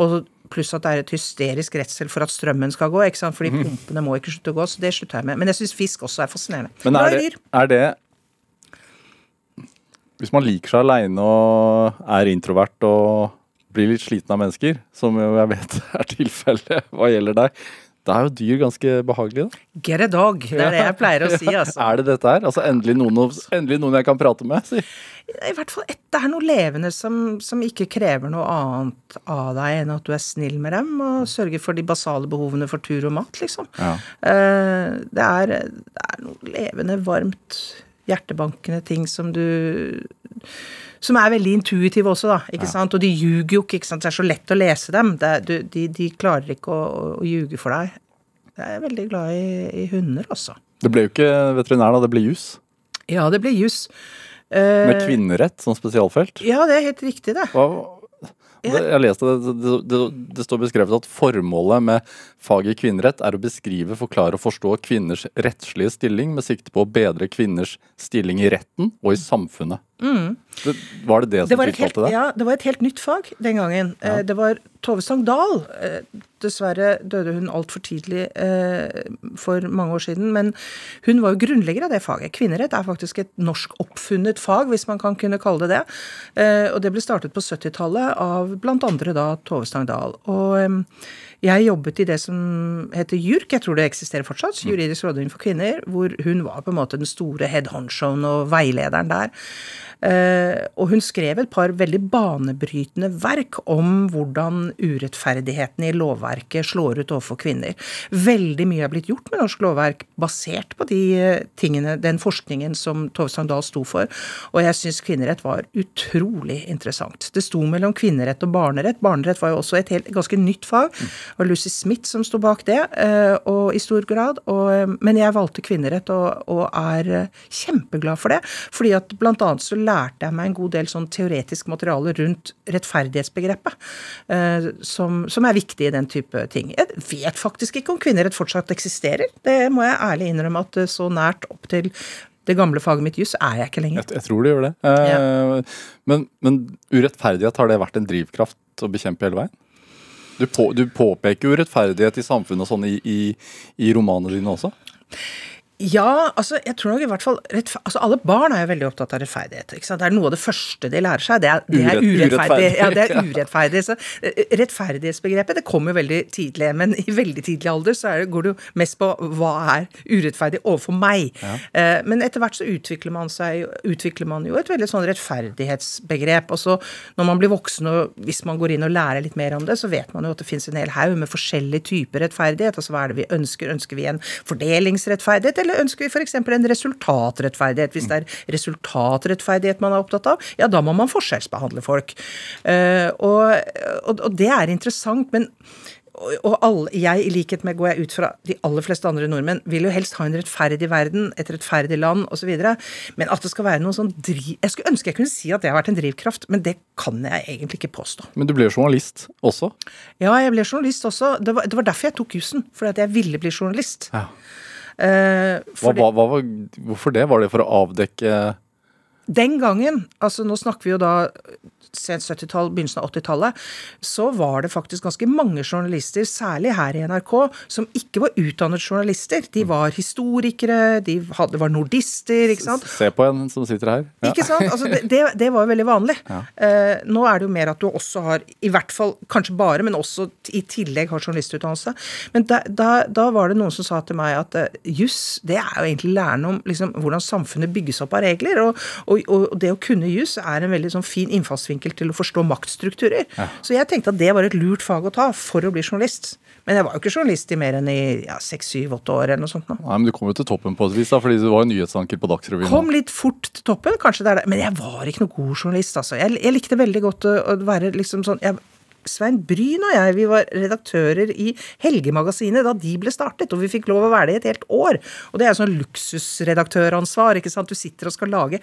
Og Pluss at det er et hysterisk redsel for at strømmen skal gå, ikke sant? fordi pumpene må ikke slutte å gå. Så det slutter jeg med. Men jeg syns fisk også er fascinerende. Men er det, er det Hvis man liker seg aleine og er introvert og blir litt sliten av mennesker, som jeg vet *laughs* er tilfellet hva gjelder deg, da er jo dyr ganske behagelig, da. Get a dog. Det er det jeg pleier å si, *laughs* altså. Er det dette her? Altså endelig noen, endelig noen jeg kan prate med? Si. I hvert fall et, det er noe levende som, som ikke krever noe annet av deg enn at du er snill med dem og sørger for de basale behovene for tur og mat, liksom. Ja. Eh, det, er, det er noe levende, varmt, hjertebankende ting som du Som er veldig intuitive også, da. ikke sant? Og de ljuger jo ikke, ikke sant. Det er så lett å lese dem. Er, du, de, de klarer ikke å, å, å ljuge for deg. Jeg er veldig glad i, i hunder, altså. Det ble jo ikke veterinær, da. Det ble jus. Ja, det ble jus. Med Eh, kvinnerett som spesialfelt. ja, det er helt riktig, det. Hva, det, jeg leste det, det, det, det står beskrevet at formålet med faget kvinnerett er å beskrive, forklare og forstå kvinners rettslige stilling med sikte på å bedre kvinners stilling i retten og i samfunnet. Det, var det det som Mm. Det tiltalte deg? ja, det var et helt nytt fag den gangen. Ja. Det var Tove Stang-Dahl. Eh, Dessverre døde hun altfor tidlig eh, for mange år siden, men hun var jo grunnlegger av det faget. Kvinnerett er faktisk et norsk oppfunnet fag, hvis man kan kunne kalle det det. Eh, Og det ble startet på 70-tallet av andre da Tove Stang-Dahl. Og eh, jeg jobbet i det som heter JURK, jeg tror det eksisterer fortsatt, Juridisk rådgivning for kvinner, hvor hun var på en måte den store head honchoen og veilederen der. Eh, og hun skrev et par veldig banebrytende verk om hvordan urettferdigheten i lovverket slår ut overfor kvinner. Veldig mye er blitt gjort med norsk lovverk basert på de eh, tingene, den forskningen som Tove Sandal sto for, og jeg syns kvinnerett var utrolig interessant. Det sto mellom kvinnerett og barnerett. Barnerett var jo også et helt, ganske nytt fag. Det var Lucy Smith som sto bak det, eh, og i stor grad. Og, men jeg valgte kvinnerett og, og er kjempeglad for det. fordi at blant annet så lærte jeg meg en god del sånn teoretisk materiale rundt rettferdighetsbegrepet, eh, som, som er viktig i den type ting. Jeg vet faktisk ikke om kvinnerett fortsatt eksisterer. Det må jeg ærlig innrømme at eh, så nært opp til det gamle faget mitt juss er jeg ikke lenger. Jeg, jeg tror det gjør det. Eh, men, men urettferdighet, har det vært en drivkraft å bekjempe hele veien? Du, på, du påpeker urettferdighet i samfunnet og sånn i, i, i romanene dine også? Ja, altså jeg tror nok i hvert fall altså Alle barn er jo veldig opptatt av rettferdighet. ikke sant? Det er noe av det første de lærer seg. Det er, det er urettferdig. Ja, det er *laughs* urettferdig. Så eh, rettferdighetsbegrepet det kommer jo veldig tidlig, men i veldig tidlig alder så det, går det jo mest på hva er urettferdig overfor meg. Ja. Men etter hvert så utvikler man, seg, utvikler man jo et veldig sånn rettferdighetsbegrep. Og så når man blir voksen og hvis man går inn og lærer litt mer om det, så vet man jo at det finnes en hel haug med forskjellige typer rettferdighet. Altså hva er det vi ønsker? Ønsker vi en fordelingsrettferdighet, eller ønsker vi f.eks. en resultatrettferdighet? Hvis det er resultatrettferdighet man er opptatt av, ja da må man forskjellsbehandle folk. Eh, og, og, og det er interessant, men og alle, jeg, i likhet med går jeg ut fra de aller fleste andre nordmenn, vil jo helst ha en rettferdig verden, et rettferdig land osv. Men at det skal være noe sånn driv... Jeg skulle ønske jeg kunne si at det har vært en drivkraft, men det kan jeg egentlig ikke påstå. Men du ble jo journalist også. Ja, jeg ble journalist også. Det var, det var derfor jeg tok jussen. Fordi at jeg ville bli journalist. Ja. Eh, Hva, hva, hva, hvorfor det? Var det for å avdekke Den gangen, altså nå snakker vi jo da sent 70-tall, begynnelsen av 80-tallet, så var det faktisk ganske mange journalister, særlig her i NRK, som ikke var utdannet journalister. De var historikere, de hadde, var nordister, ikke sant. Se på en som sitter her. Ja. Ikke sant? Altså det, det, var jo veldig vanlig. Eh, nå er det jo mer at du også har, i hvert fall kanskje bare, men også i tillegg har journalistutdannelse. Men da, da, da var det noen som sa til meg at uh, juss, det er jo egentlig læren om liksom, hvordan samfunnet bygges opp av regler. Og, og, og det å kunne juss er en veldig sånn fin innfallsvinkel til å forstå maktstrukturer. Så jeg tenkte at det var et lurt fag å ta for å bli journalist. Men jeg var jo ikke journalist i mer enn i ja, seks, syv, åtte år eller noe sånt. nå. Nei, men Du kom jo til toppen på et vis, da, fordi du var nyhetsanker på Dagsrevyen. Kom litt fort til toppen, kanskje det er det. Men jeg var ikke noe god journalist, altså. Jeg, jeg likte veldig godt å, å være liksom sånn jeg, Svein Bryn og jeg vi var redaktører i Helgemagasinet da de ble startet, og vi fikk lov å være det i et helt år. Og det er sånn luksusredaktøransvar, ikke sant. Du sitter og skal lage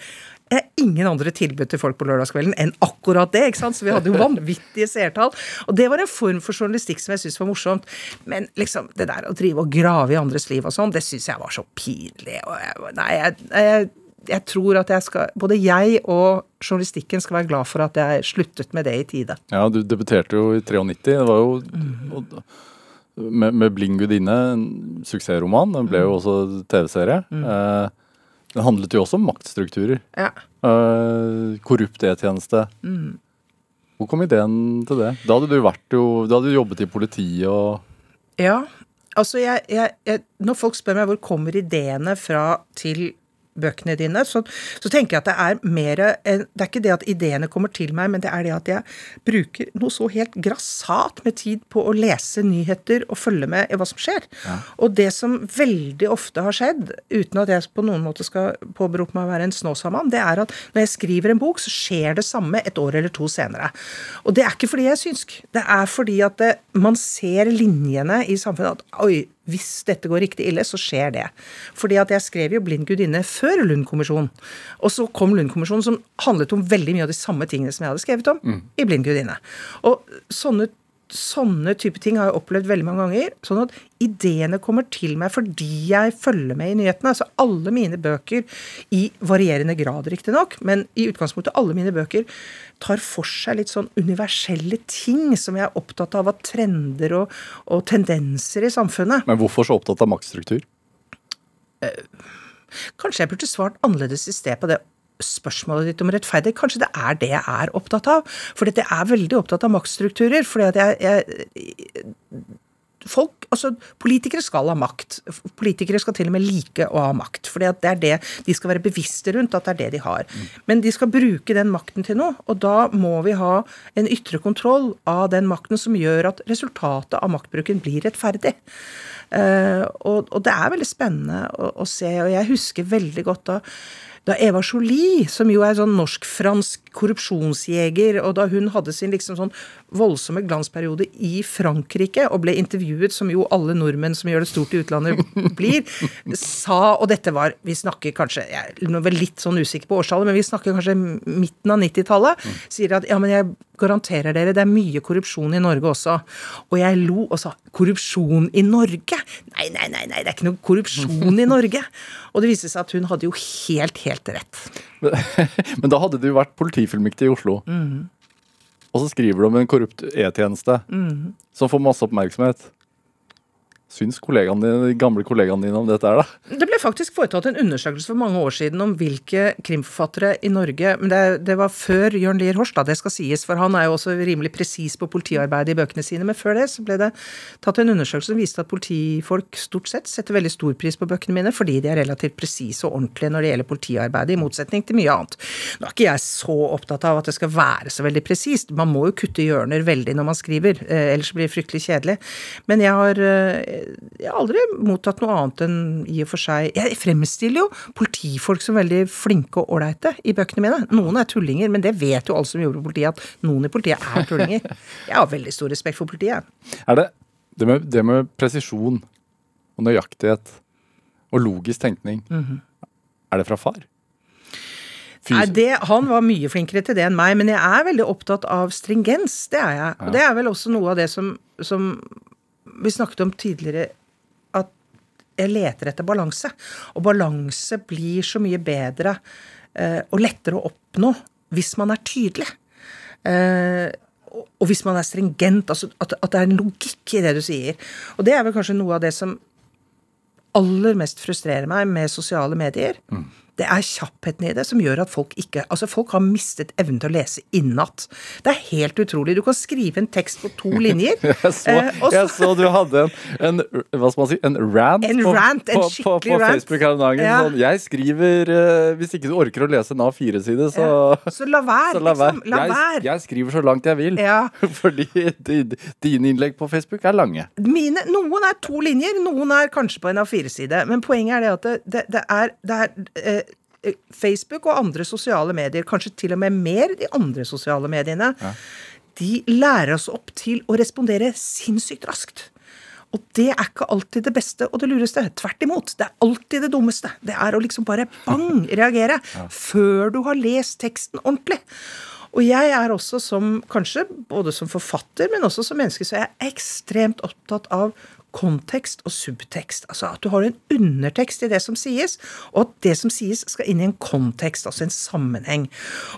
eh, ingen andre tilbud til folk på lørdagskvelden enn akkurat det, ikke sant. Så vi hadde jo *laughs* vanvittige seertall. Og det var en form for journalistikk som jeg syntes var morsomt. Men liksom det der å drive og grave i andres liv og sånn, det syns jeg var så pinlig. Og jeg, nei, jeg, jeg jeg tror at jeg skal Både jeg og journalistikken skal være glad for at jeg sluttet med det i tide. Ja, du debuterte jo i 93. Det var jo og, med, med 'Bling gudinne', en suksessroman. Den ble jo også TV-serie. Eh, den handlet jo også om maktstrukturer. Ja. Eh, korrupt E-tjeneste. Hvor kom ideen til det? Da hadde du jo, da hadde du jobbet i politiet og Ja, altså jeg, jeg, jeg, Når folk spør meg hvor kommer ideene fra til bøkene dine, så, så tenker jeg at det er mer Det er ikke det at ideene kommer til meg, men det er det at jeg bruker noe så helt grassat med tid på å lese nyheter og følge med i hva som skjer. Og det som veldig ofte har skjedd, uten at jeg på noen måte skal påberope meg å være en snåsamann, det er at når jeg skriver en bok, så skjer det samme et år eller to senere. Og det er ikke fordi jeg er synsk. Det er fordi at det, man ser linjene i samfunnet. at oi, hvis dette går riktig ille, så skjer det. Fordi at jeg skrev jo 'Blind gudinne' før Lund-kommisjonen. Og så kom Lund-kommisjonen, som handlet om veldig mye av de samme tingene som jeg hadde skrevet om i 'Blind gudinne'. Og sånne Sånne type ting har jeg opplevd veldig mange ganger. Sånn at ideene kommer til meg fordi jeg følger med i nyhetene. Altså alle mine bøker, i varierende grad riktignok, men i utgangspunktet alle mine bøker tar for seg litt sånn universelle ting som jeg er opptatt av av trender og, og tendenser i samfunnet. Men hvorfor så opptatt av maktstruktur? Kanskje jeg burde svart annerledes i sted på det spørsmålet ditt om rettferdig. Kanskje det er det jeg er opptatt av. For jeg er veldig opptatt av maktstrukturer. fordi at jeg, jeg Folk, altså Politikere skal ha makt. Politikere skal til og med like å ha makt. For det er det de skal være bevisste rundt, at det er det de har. Men de skal bruke den makten til noe, og da må vi ha en ytre kontroll av den makten som gjør at resultatet av maktbruken blir rettferdig. Uh, og, og det er veldig spennende å, å se, og jeg husker veldig godt da da Eva Jolie, som jo er sånn norsk-fransk korrupsjonsjeger, og da hun hadde sin liksom sånn voldsomme glansperiode i Frankrike og ble intervjuet, som jo alle nordmenn som gjør det stort i utlandet blir, sa Og dette var Vi snakker kanskje Jeg er vel litt sånn usikker på årstallet, men vi snakker kanskje midten av 90-tallet. Sier at ja, men jeg garanterer dere, det er mye korrupsjon i Norge også. Og jeg lo og sa korrupsjon i Norge? Nei, nei, nei, nei det er ikke noe korrupsjon i Norge. Og det viste seg at hun hadde jo helt, helt rett. *laughs* Men da hadde du vært politifullmektig i Oslo. Og så skriver du om en korrupt E-tjeneste som får masse oppmerksomhet. Syns kollegaene dine, de gamle kollegaene dine om dette her, da? Det ble faktisk foretatt en undersøkelse for mange år siden om hvilke krimforfattere i Norge Men det, det var før Jørn Lier Horstad, det skal sies, for han er jo også rimelig presis på politiarbeidet i bøkene sine. Men før det så ble det tatt en undersøkelse som viste at politifolk stort sett setter veldig stor pris på bøkene mine fordi de er relativt presise og ordentlige når det gjelder politiarbeidet, i motsetning til mye annet. Nå er ikke jeg så opptatt av at det skal være så veldig presist. Man må jo kutte hjørner veldig når man skriver, eh, ellers blir det fryktelig kjedelig. Men jeg har eh, jeg har aldri mottatt noe annet enn i og for seg Jeg fremstiller jo politifolk som veldig flinke og ålreite i bøkene mine. Noen er tullinger, men det vet jo alle som jobber i politiet, at noen i politiet er tullinger. *laughs* Jeg har veldig stor respekt for politiet. Er det det med, det med presisjon og nøyaktighet og logisk tenkning, er det fra far? Nei, det, han var mye flinkere til det enn meg, men jeg er veldig opptatt av stringens. Det er jeg. Og det er vel også noe av det som, som vi snakket om tidligere, at jeg leter etter balanse. Og balanse blir så mye bedre eh, og lettere å oppnå hvis man er tydelig. Eh, og, hvis man er stringent, altså at, at det er en logikk i det du sier. Og det er vel kanskje noe av det som aller mest frustrerer meg med sosiale medier. Det er kjappheten i det som gjør at folk ikke Altså, folk har mistet evnen til å lese innat. Det er helt utrolig. Du kan skrive en tekst på to linjer. *laughs* Jeg så, eh, så- jeg så du hadde en, en hva skal man si, en rant, En på, rant, en på, på, på. Facebook her om dagen. Ja. Sånn, jeg skriver eh, Hvis ikke du orker å lese en A4-side, så, Så la være, så la være. liksom. La jeg, være. jeg skriver så langt jeg vil. Ja. *laughs* Fordi dine innlegg på Facebook er lange. Mine, noen er to linjer, noen er kanskje på en A4-side. Men poenget er det at det, det, det er, det er eh, Facebook og andre sosiale medier, kanskje til og med mer de andre sosiale mediene, de lærer oss opp til å respondere sinnssykt raskt. Og det er ikke alltid det beste og det lureste. Tvert imot. Det er alltid det dummeste. Det er å liksom bare bang *laughs* reagere før du har lest teksten ordentlig. Og jeg er også som, kanskje både som forfatter, men også som menneske, så er jeg ekstremt opptatt av kontekst og subtekst. Altså at du har en undertekst i det som sies, og at det som sies skal inn i en kontekst, altså en sammenheng.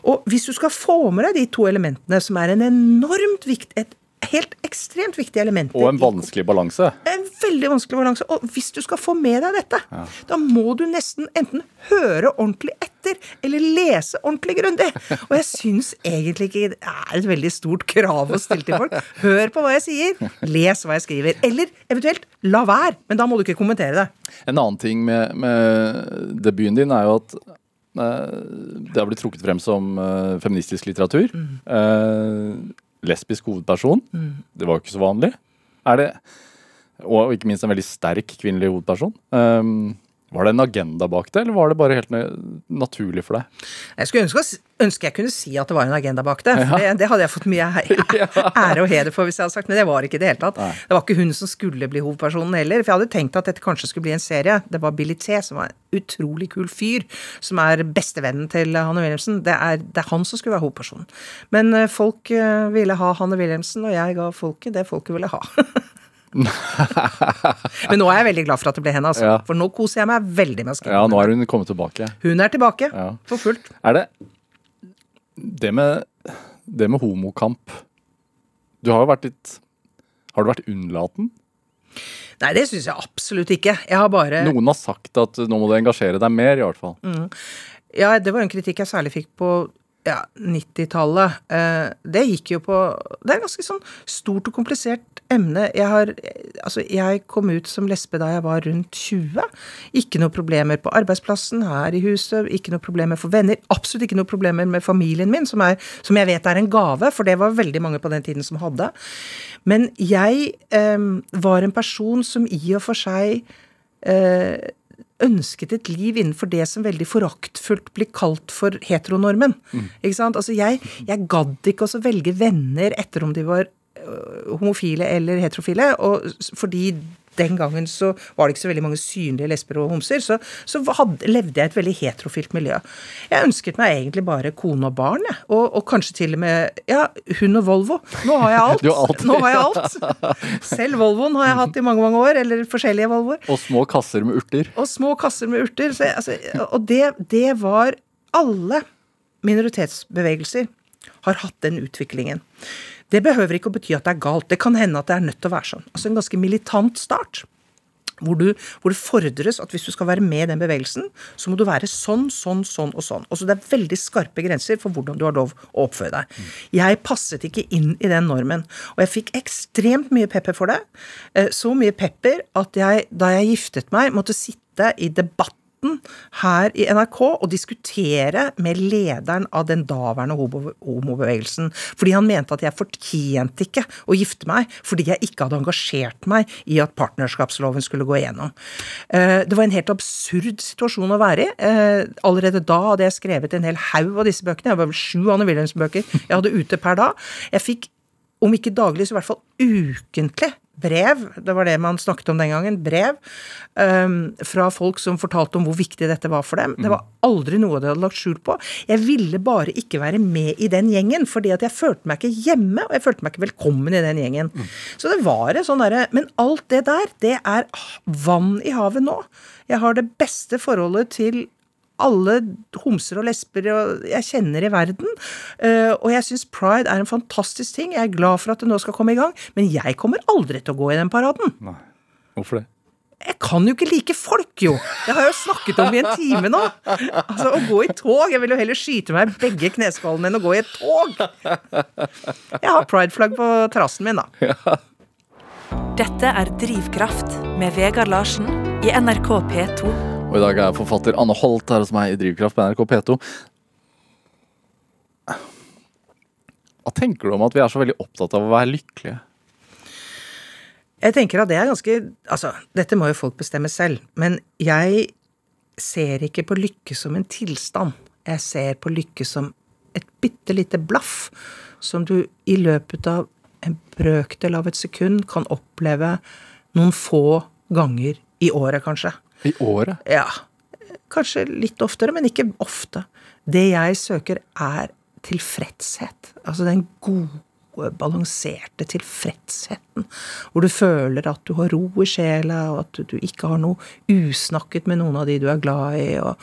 Og hvis du skal få med deg de to elementene, som er en enormt viktig, et helt ekstremt viktig element Og en vanskelig balanse. en veldig vanskelig balanse. Og hvis du skal få med deg dette, da må du nesten enten høre ordentlig etter, eller lese ordentlig grundig. Og jeg syns egentlig ikke det er et veldig stort krav å stille til folk. Hør på hva jeg sier, les hva jeg skriver. Eller eventuelt la være, men da må du ikke kommentere det. En annen ting med, med debuten din er jo at eh, det har blitt trukket frem som eh, feministisk litteratur. Eh, lesbisk hovedperson. Det var jo ikke så vanlig. Er det, og ikke minst en veldig sterk kvinnelig hovedperson. Um, var det en agenda bak det, eller var det bare helt naturlig for deg? Jeg skulle ønske, ønske jeg kunne si at det var en agenda bak det. For det, det hadde jeg fått mye *laughs* ære og heder for hvis jeg hadde sagt, men det var ikke i det hele tatt. Det var ikke hun som skulle bli hovedpersonen heller. For jeg hadde tenkt at dette kanskje skulle bli en serie. Det var Billy T, som var en utrolig kul fyr, som er bestevennen til Hanne Wilhelmsen. Det er, det er han som skulle være hovedpersonen. Men eh, folk eh, ville ha Hanne Wilhelmsen, og jeg ga folket det folket ville ha. *laughs* *laughs* Men nå er jeg veldig glad for at det ble henne, altså. Ja. For nå koser jeg meg veldig med å skrive. Ja, nå er hun kommet tilbake. Hun er tilbake Ja. for fullt. Er det det med, det med homokamp Du har jo vært litt Har du vært unnlaten? Nei, det syns jeg absolutt ikke. Jeg har bare Noen har sagt at nå må du engasjere deg mer, i hvert fall. Ja, det var en kritikk jeg særlig fikk på ja, 90-tallet. Eh, det gikk jo på Det er et ganske sånn stort og komplisert emne. Jeg har Altså, jeg kom ut som lesbe da jeg var rundt 20. Ikke noe problemer på arbeidsplassen, her i huset, ikke noe problemer for venner. Absolutt ikke noe problemer med familien min, som, er, som jeg vet er en gave, for det var veldig mange på den tiden som hadde. Men jeg eh, var en person som i og for seg eh, ønsket et liv innenfor det som veldig foraktfullt blir kalt for heteronormen. Ikke sant? Altså jeg, jeg gadd ikke også velge venner etter om de var øh, homofile eller heterofile, og, fordi den gangen så var det ikke så veldig mange synlige lesber og homser, så, så hadde, levde jeg i et veldig heterofilt miljø. Jeg ønsket meg egentlig bare kone og barn, jeg. Og, og kanskje til og med ja, hund og Volvo. Nå har jeg alt. *laughs* Har alt. Nå har jeg alt. *laughs* Selv Volvoen har jeg hatt i mange, mange år, eller forskjellige Volvoer. Og små kasser med urter. Og små kasser med urter. Så, altså, og det, det var Alle minoritetsbevegelser har hatt den utviklingen. Det behøver ikke å bety at det er galt. Det kan hende at det er nødt til å være sånn. Altså en ganske militant start. Hvor, du, hvor det fordres at hvis du skal være med i den bevegelsen, så må du være sånn, sånn, sånn og sånn. Altså det er veldig skarpe grenser for hvordan du har lov å oppføre deg. Jeg passet ikke inn i den normen. Og jeg fikk ekstremt mye pepper for det. Eh, Så mye pepper at jeg, da jeg giftet meg, måtte sitte i debatten her i NRK og diskutere med lederen av den daværende homobevegelsen. Fordi han mente at jeg fortjente ikke å gifte meg fordi jeg ikke hadde engasjert meg i at partnerskapsloven skulle gå igjennom. Eh, Det var en helt absurd situasjon å være i. Eh, Allerede da hadde jeg skrevet en hel haug av disse bøkene. Jeg var vel sju Anne Wilhelmsen-bøker jeg hadde ute per dag. Jeg fikk om ikke daglig, så i hvert fall ukentlig brev, det var det man snakket om den gangen, brev um, fra folk som fortalte om hvor viktig dette var for dem. Det var aldri noe de hadde lagt skjul på. Jeg ville bare ikke være med i den gjengen, fordi at jeg følte meg ikke hjemme, og jeg følte meg ikke velkommen i den gjengen. Så det var en sånn derre Men alt det der, det er vann i havet nå. Jeg har det beste forholdet til alle homser og lesber og jeg kjenner i verden. Eh, og jeg syns pride er en fantastisk ting. Jeg er glad for at det nå skal komme i gang. Men jeg kommer aldri til å gå i den paraden. Nei. Hvorfor det? Jeg kan jo ikke like folk, jo! Det har jeg jo snakket om i en time nå. Altså, Å gå i tog Jeg vil jo heller skyte meg i begge kneskålene enn å gå i et tog. Jeg har prideflagg på terrassen min, da. Dette er Drivkraft med Vegard Larsen i NRK P2. Og i dag er forfatter Anne Holt her hos meg i Drivkraft på NRK P2. Hva tenker du om at vi er så veldig opptatt av å være lykkelige? Jeg tenker at det er ganske Altså, dette må jo folk bestemme selv, men jeg ser ikke på lykke som en tilstand. Jeg ser på lykke som et bitte lite blaff som du i løpet av en brøkdel av et sekund kan oppleve noen få ganger i året, kanskje. I året? Ja. Kanskje litt oftere, men ikke ofte. Det jeg søker, er tilfredshet. Altså den gode, balanserte tilfredsheten. Hvor du føler at du har ro i sjela, og at du ikke har noe usnakket med noen av de du er glad i. og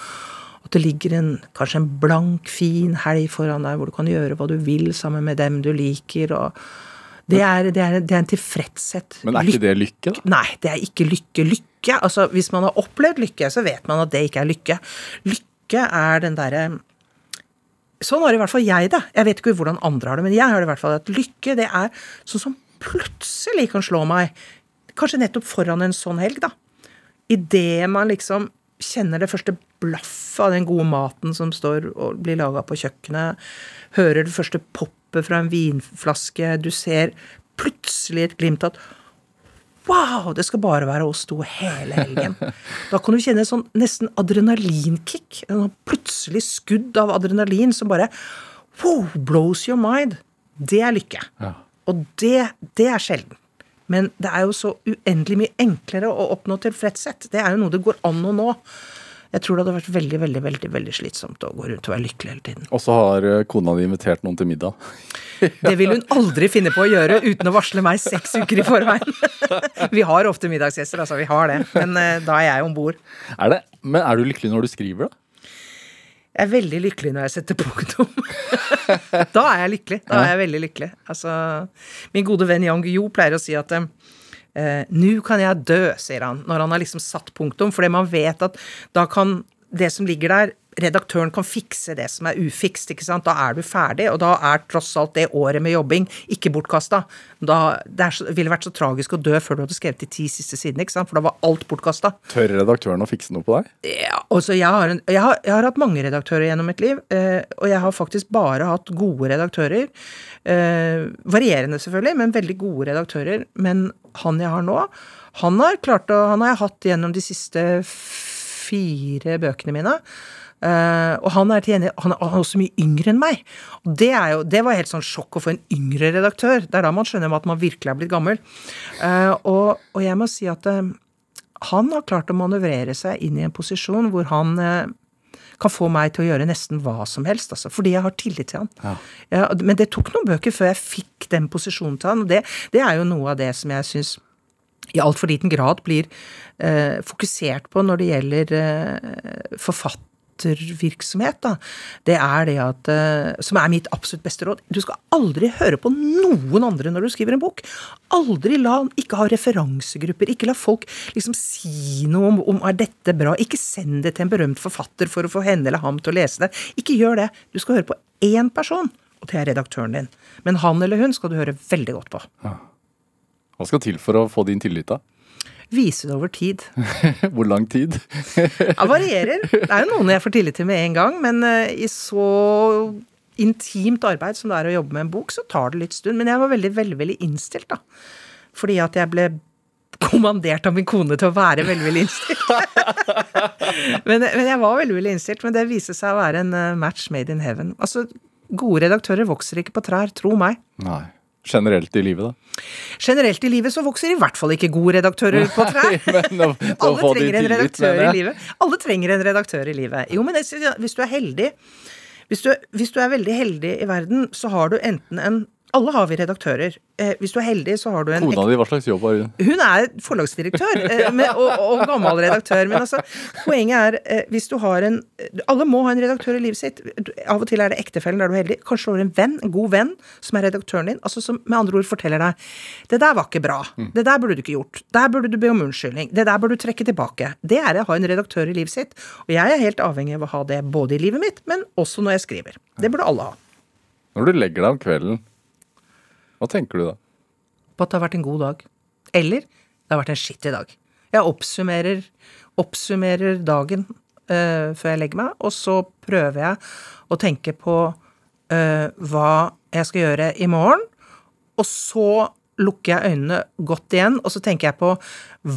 at det ligger en, kanskje en blank, fin helg foran deg hvor du kan gjøre hva du vil sammen med dem du liker. og det er, det er, det er en tilfredshet. Men er ikke det lykke, da? Nei, det er ikke lykke. Lykke, altså Hvis man har opplevd lykke, så vet man at det ikke er lykke. Lykke er den derre Sånn har i hvert fall jeg det. Jeg vet ikke hvordan andre har det, men jeg har det i hvert fall at lykke, det er sånn som plutselig kan slå meg. Kanskje nettopp foran en sånn helg, da. Idet man liksom kjenner det første blaffet av den gode maten som står og blir laga på kjøkkenet, hører det første poppet fra en vinflaske, du ser plutselig et glimt av at Wow, det skal bare være oss to hele helgen. *laughs* Da kan du kjenne et sånn nesten adrenalinkick. En sånn plutselig skudd av adrenalin som bare wow, blows your mind. Det er lykke. Ja. Og det, det er sjelden. Men det er jo så uendelig mye enklere å oppnå tilfredshet. Det er jo noe det går an å nå. Jeg tror det hadde vært veldig veldig, veldig, veldig slitsomt å gå rundt og være lykkelig hele tiden. Og så har eh, kona di invitert noen til middag. *laughs* Det vil hun aldri finne på å gjøre uten å varsle meg seks uker i forveien. *laughs* Vi har ofte middagsgjester, altså. Vi har det. Men eh, da er jeg om bord. Er det? Men er du lykkelig når du skriver, da? Jeg er veldig lykkelig når jeg setter punktum. *laughs* da er jeg lykkelig. Da er jeg veldig lykkelig. Altså, min gode venn Yang Guillou pleier å si at eh, Nå kan jeg dø, sier han, når han har liksom satt punktum. Fordi man vet at da kan det som ligger der Redaktøren kan fikse det som er ufikst. ikke sant? Da er du ferdig, og da er tross alt det året med jobbing ikke bortkasta. Da, det så, ville vært så tragisk å dø før du hadde skrevet de ti siste sidene, ikke sant? for da var alt bortkasta. Tør redaktøren å fikse noe på deg? Ja, altså jeg har, en, jeg, har, jeg har hatt mange redaktører gjennom mitt liv, eh, og jeg har faktisk bare hatt gode redaktører. Eh, varierende, selvfølgelig, men veldig gode redaktører. Men han jeg har nå, han har, klart å, han har jeg hatt gjennom de siste fire bøkene mine. Eh, og han er, til han er han er også mye yngre enn meg. Og det, er jo, det var helt sånn sjokk å få en yngre redaktør. Det er da man skjønner at man virkelig er blitt gammel. Uh, og, og jeg må si at uh, han har klart å manøvrere seg inn i en posisjon hvor han kan få meg til å gjøre nesten hva som helst, altså, fordi jeg har tillit til han. Ja, men det tok noen bøker før jeg fikk den posisjonen til han, og det, det er jo noe av det som jeg syns i altfor liten grad blir eh, fokusert på når det gjelder eh, forfattervirksomhet. Da. Det er det at eh, Som er mitt absolutt beste råd. Du skal aldri høre på noen andre når du skriver en bok. Aldri la Ikke ha referansegrupper. Ikke la folk liksom si noe om, om er dette bra. Ikke send det til en berømt forfatter for å få henne eller ham til å lese det. Ikke gjør det. Du skal høre på én person, og det er redaktøren din. Men han eller hun skal du høre veldig godt på. Hva skal til for å få din tillit, da? Vise det over tid. *laughs* Hvor lang tid? Det varierer. Det er jo noen jeg får tillit til med en gang, men eh, i så intimt arbeid som det er å jobbe med en bok, så tar det litt stund. Men jeg var veldig, veldig innstilt, da. Fordi at jeg ble kommandert av min kone til å være veldig innstilt. *laughs* men, men jeg var veldig innstilt. Men det viste seg å være en eh, match made in heaven. Altså, gode redaktører vokser ikke på trær, tro meg. Nei. Generelt i livet, da? Generelt i livet så vokser i hvert fall ikke gode redaktører på *laughs* trær. Alle trenger en redaktør i livet. Alle trenger en redaktør i livet. Jo, men hvis du er heldig hvis du, hvis du er veldig heldig i verden, så har du enten en Alle har vi redaktører. Eh, hvis du er heldig, så har du en Kona di, hva slags jobb har hun? hun er forlagsdirektør eh, med, og, og gammel redaktør. Men altså, poenget er eh, hvis du har en Alle må ha en redaktør i livet sitt. Av og til er det ektefellen, da er du heldig. Kanskje du har en venn, en god venn, som er redaktøren din. altså Som med andre ord forteller deg Det der var ikke bra. Det der burde du ikke gjort. Der burde du be om unnskyldning. Det der burde du trekke tilbake. Det er å ha en redaktør i livet sitt. Og jeg er helt avhengig av å ha det både i livet mitt, men også når jeg skriver. Det burde alle ha. Når du legger deg om kvelden, hva tenker du da? på at det har vært en god dag. Eller det har vært en skittig dag. Jeg oppsummerer, oppsummerer dagen eh, før jeg legger meg, og så prøver jeg å tenke på eh, hva jeg skal gjøre i morgen. Og så lukker jeg øynene godt igjen, og så tenker jeg på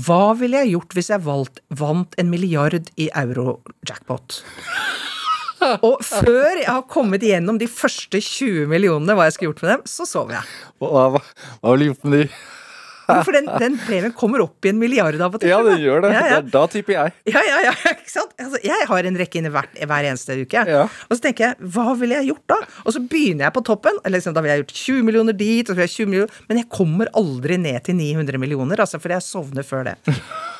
hva ville jeg gjort hvis jeg valgt, vant en milliard i euro-jackpot? Og før jeg har kommet igjennom de første 20 millionene, hva jeg skulle gjort med dem, så sover jeg. Hva, hva, hva ville du gjort med de? Jo, For den, den premien kommer opp i en milliard av og til. Ja, det gjør det. Ja, ja. Da tipper jeg. Ja, ja, ja, ikke sant? Altså, jeg har en rekke inne hver, hver eneste uke. Ja. Og så tenker jeg, hva ville jeg gjort da? Og så begynner jeg på toppen. Liksom, da ville jeg gjort 20 millioner dit, og så ville jeg 20 millioner Men jeg kommer aldri ned til 900 millioner, altså, for jeg sovner før det.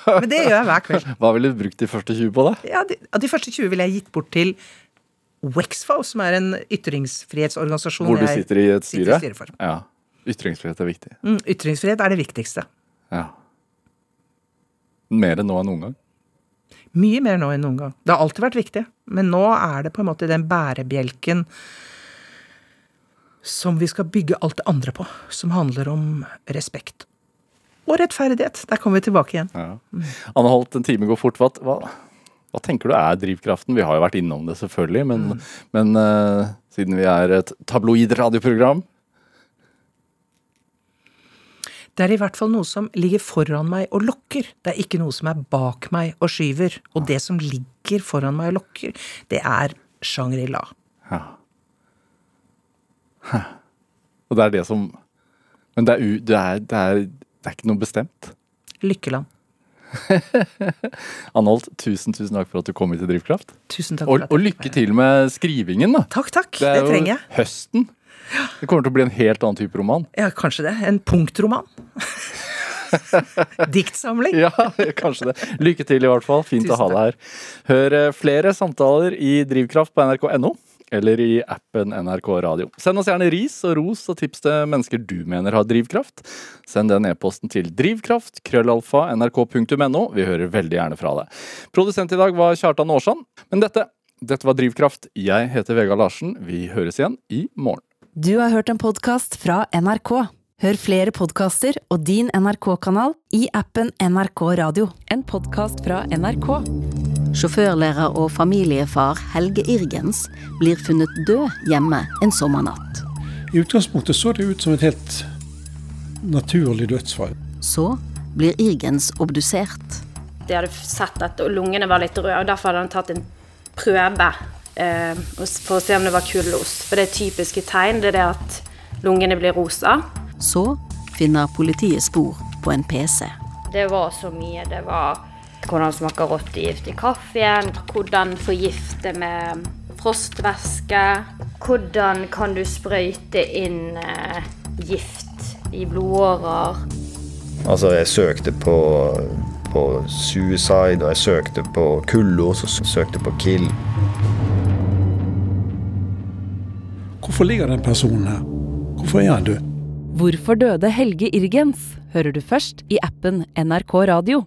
Men det gjør jeg hver kveld. *laughs* Hva ville du brukt de første 20 på, da? Ja, de, de første 20 ville jeg gitt bort til Wexfo, som er en ytringsfrihetsorganisasjon Hvor du sitter i et sitter styre? i styret for. Ja. Ytringsfrihet er viktig. Mm, ytringsfrihet er det viktigste. Ja. Mer enn nå enn noen gang. Mye mer nå enn noen gang. Det har alltid vært viktig, men nå er det på en måte den bærebjelken som vi skal bygge alt det andre på, som handler om respekt. Og rettferdighet. Der kommer vi tilbake igjen. Ja. Anne Holt, en time går fort. Hva, hva, tenker du er drivkraften? Vi har jo vært innom det, selvfølgelig, men, men uh, siden vi er et tabloid radioprogram Det er i hvert fall noe som ligger foran meg og lokker. Det er ikke noe som er bak meg og skyver. Og det som ligger foran meg og lokker, det er Shangri-La. Ja. Hæ. Og det er det som Men det er, det er, det er, det er ikke noe bestemt. Lykkeland. *laughs* Anne Holt, tusen tusen takk for at du kom hit til Drivkraft. Tusen takk Og, for at og lykke til med skrivingen, da. Takk, takk. Det Det, er trenger jeg. høsten. Det kommer til å bli en helt annen type roman. Ja, kanskje det. En punktroman. *laughs* Diktsamling. Ja, kanskje det. Lykke til i hvert fall. Fint Tusen å ha deg her. Hør eh, flere samtaler i Drivkraft på nrk.no. Eller i appen NRK Radio. Send oss gjerne ris og ros og tips til mennesker du mener har drivkraft. Send den e-posten til drivkraft, krøllalfa, nrk.no. Vi hører veldig gjerne fra deg. Produsent i dag var Kjartan Aarsand. Men dette, dette var Drivkraft. Jeg heter Vegard Larsen. Vi høres igjen i morgen. Du har hørt en podkast fra NRK. Hør flere podkaster og din NRK-kanal i appen NRK Radio. En podkast fra NRK. Sjåførlærer og familiefar Helge Irgens blir funnet død hjemme en sommernatt. I utgangspunktet så det ut som et helt naturlig dødsfall. Så blir Irgens obdusert. De hadde sett at lungene var litt røde, og derfor hadde han tatt en prøve eh, for å se om det var kullost. For det er typiske tegn det er det at lungene blir rosa. Så finner politiet spor på en PC. Det var så mye. Det var hvordan smaker rottegift i kaffen, hvordan forgifte med frostvæske, hvordan kan du sprøyte inn eh, gift i blodårer. Altså, jeg søkte på, på suicide, og jeg søkte på kullos, og søkte på kill. Hvorfor ligger den personen her? Hvorfor er han død? Hvorfor døde Helge Irgens? hører du først i appen NRK Radio.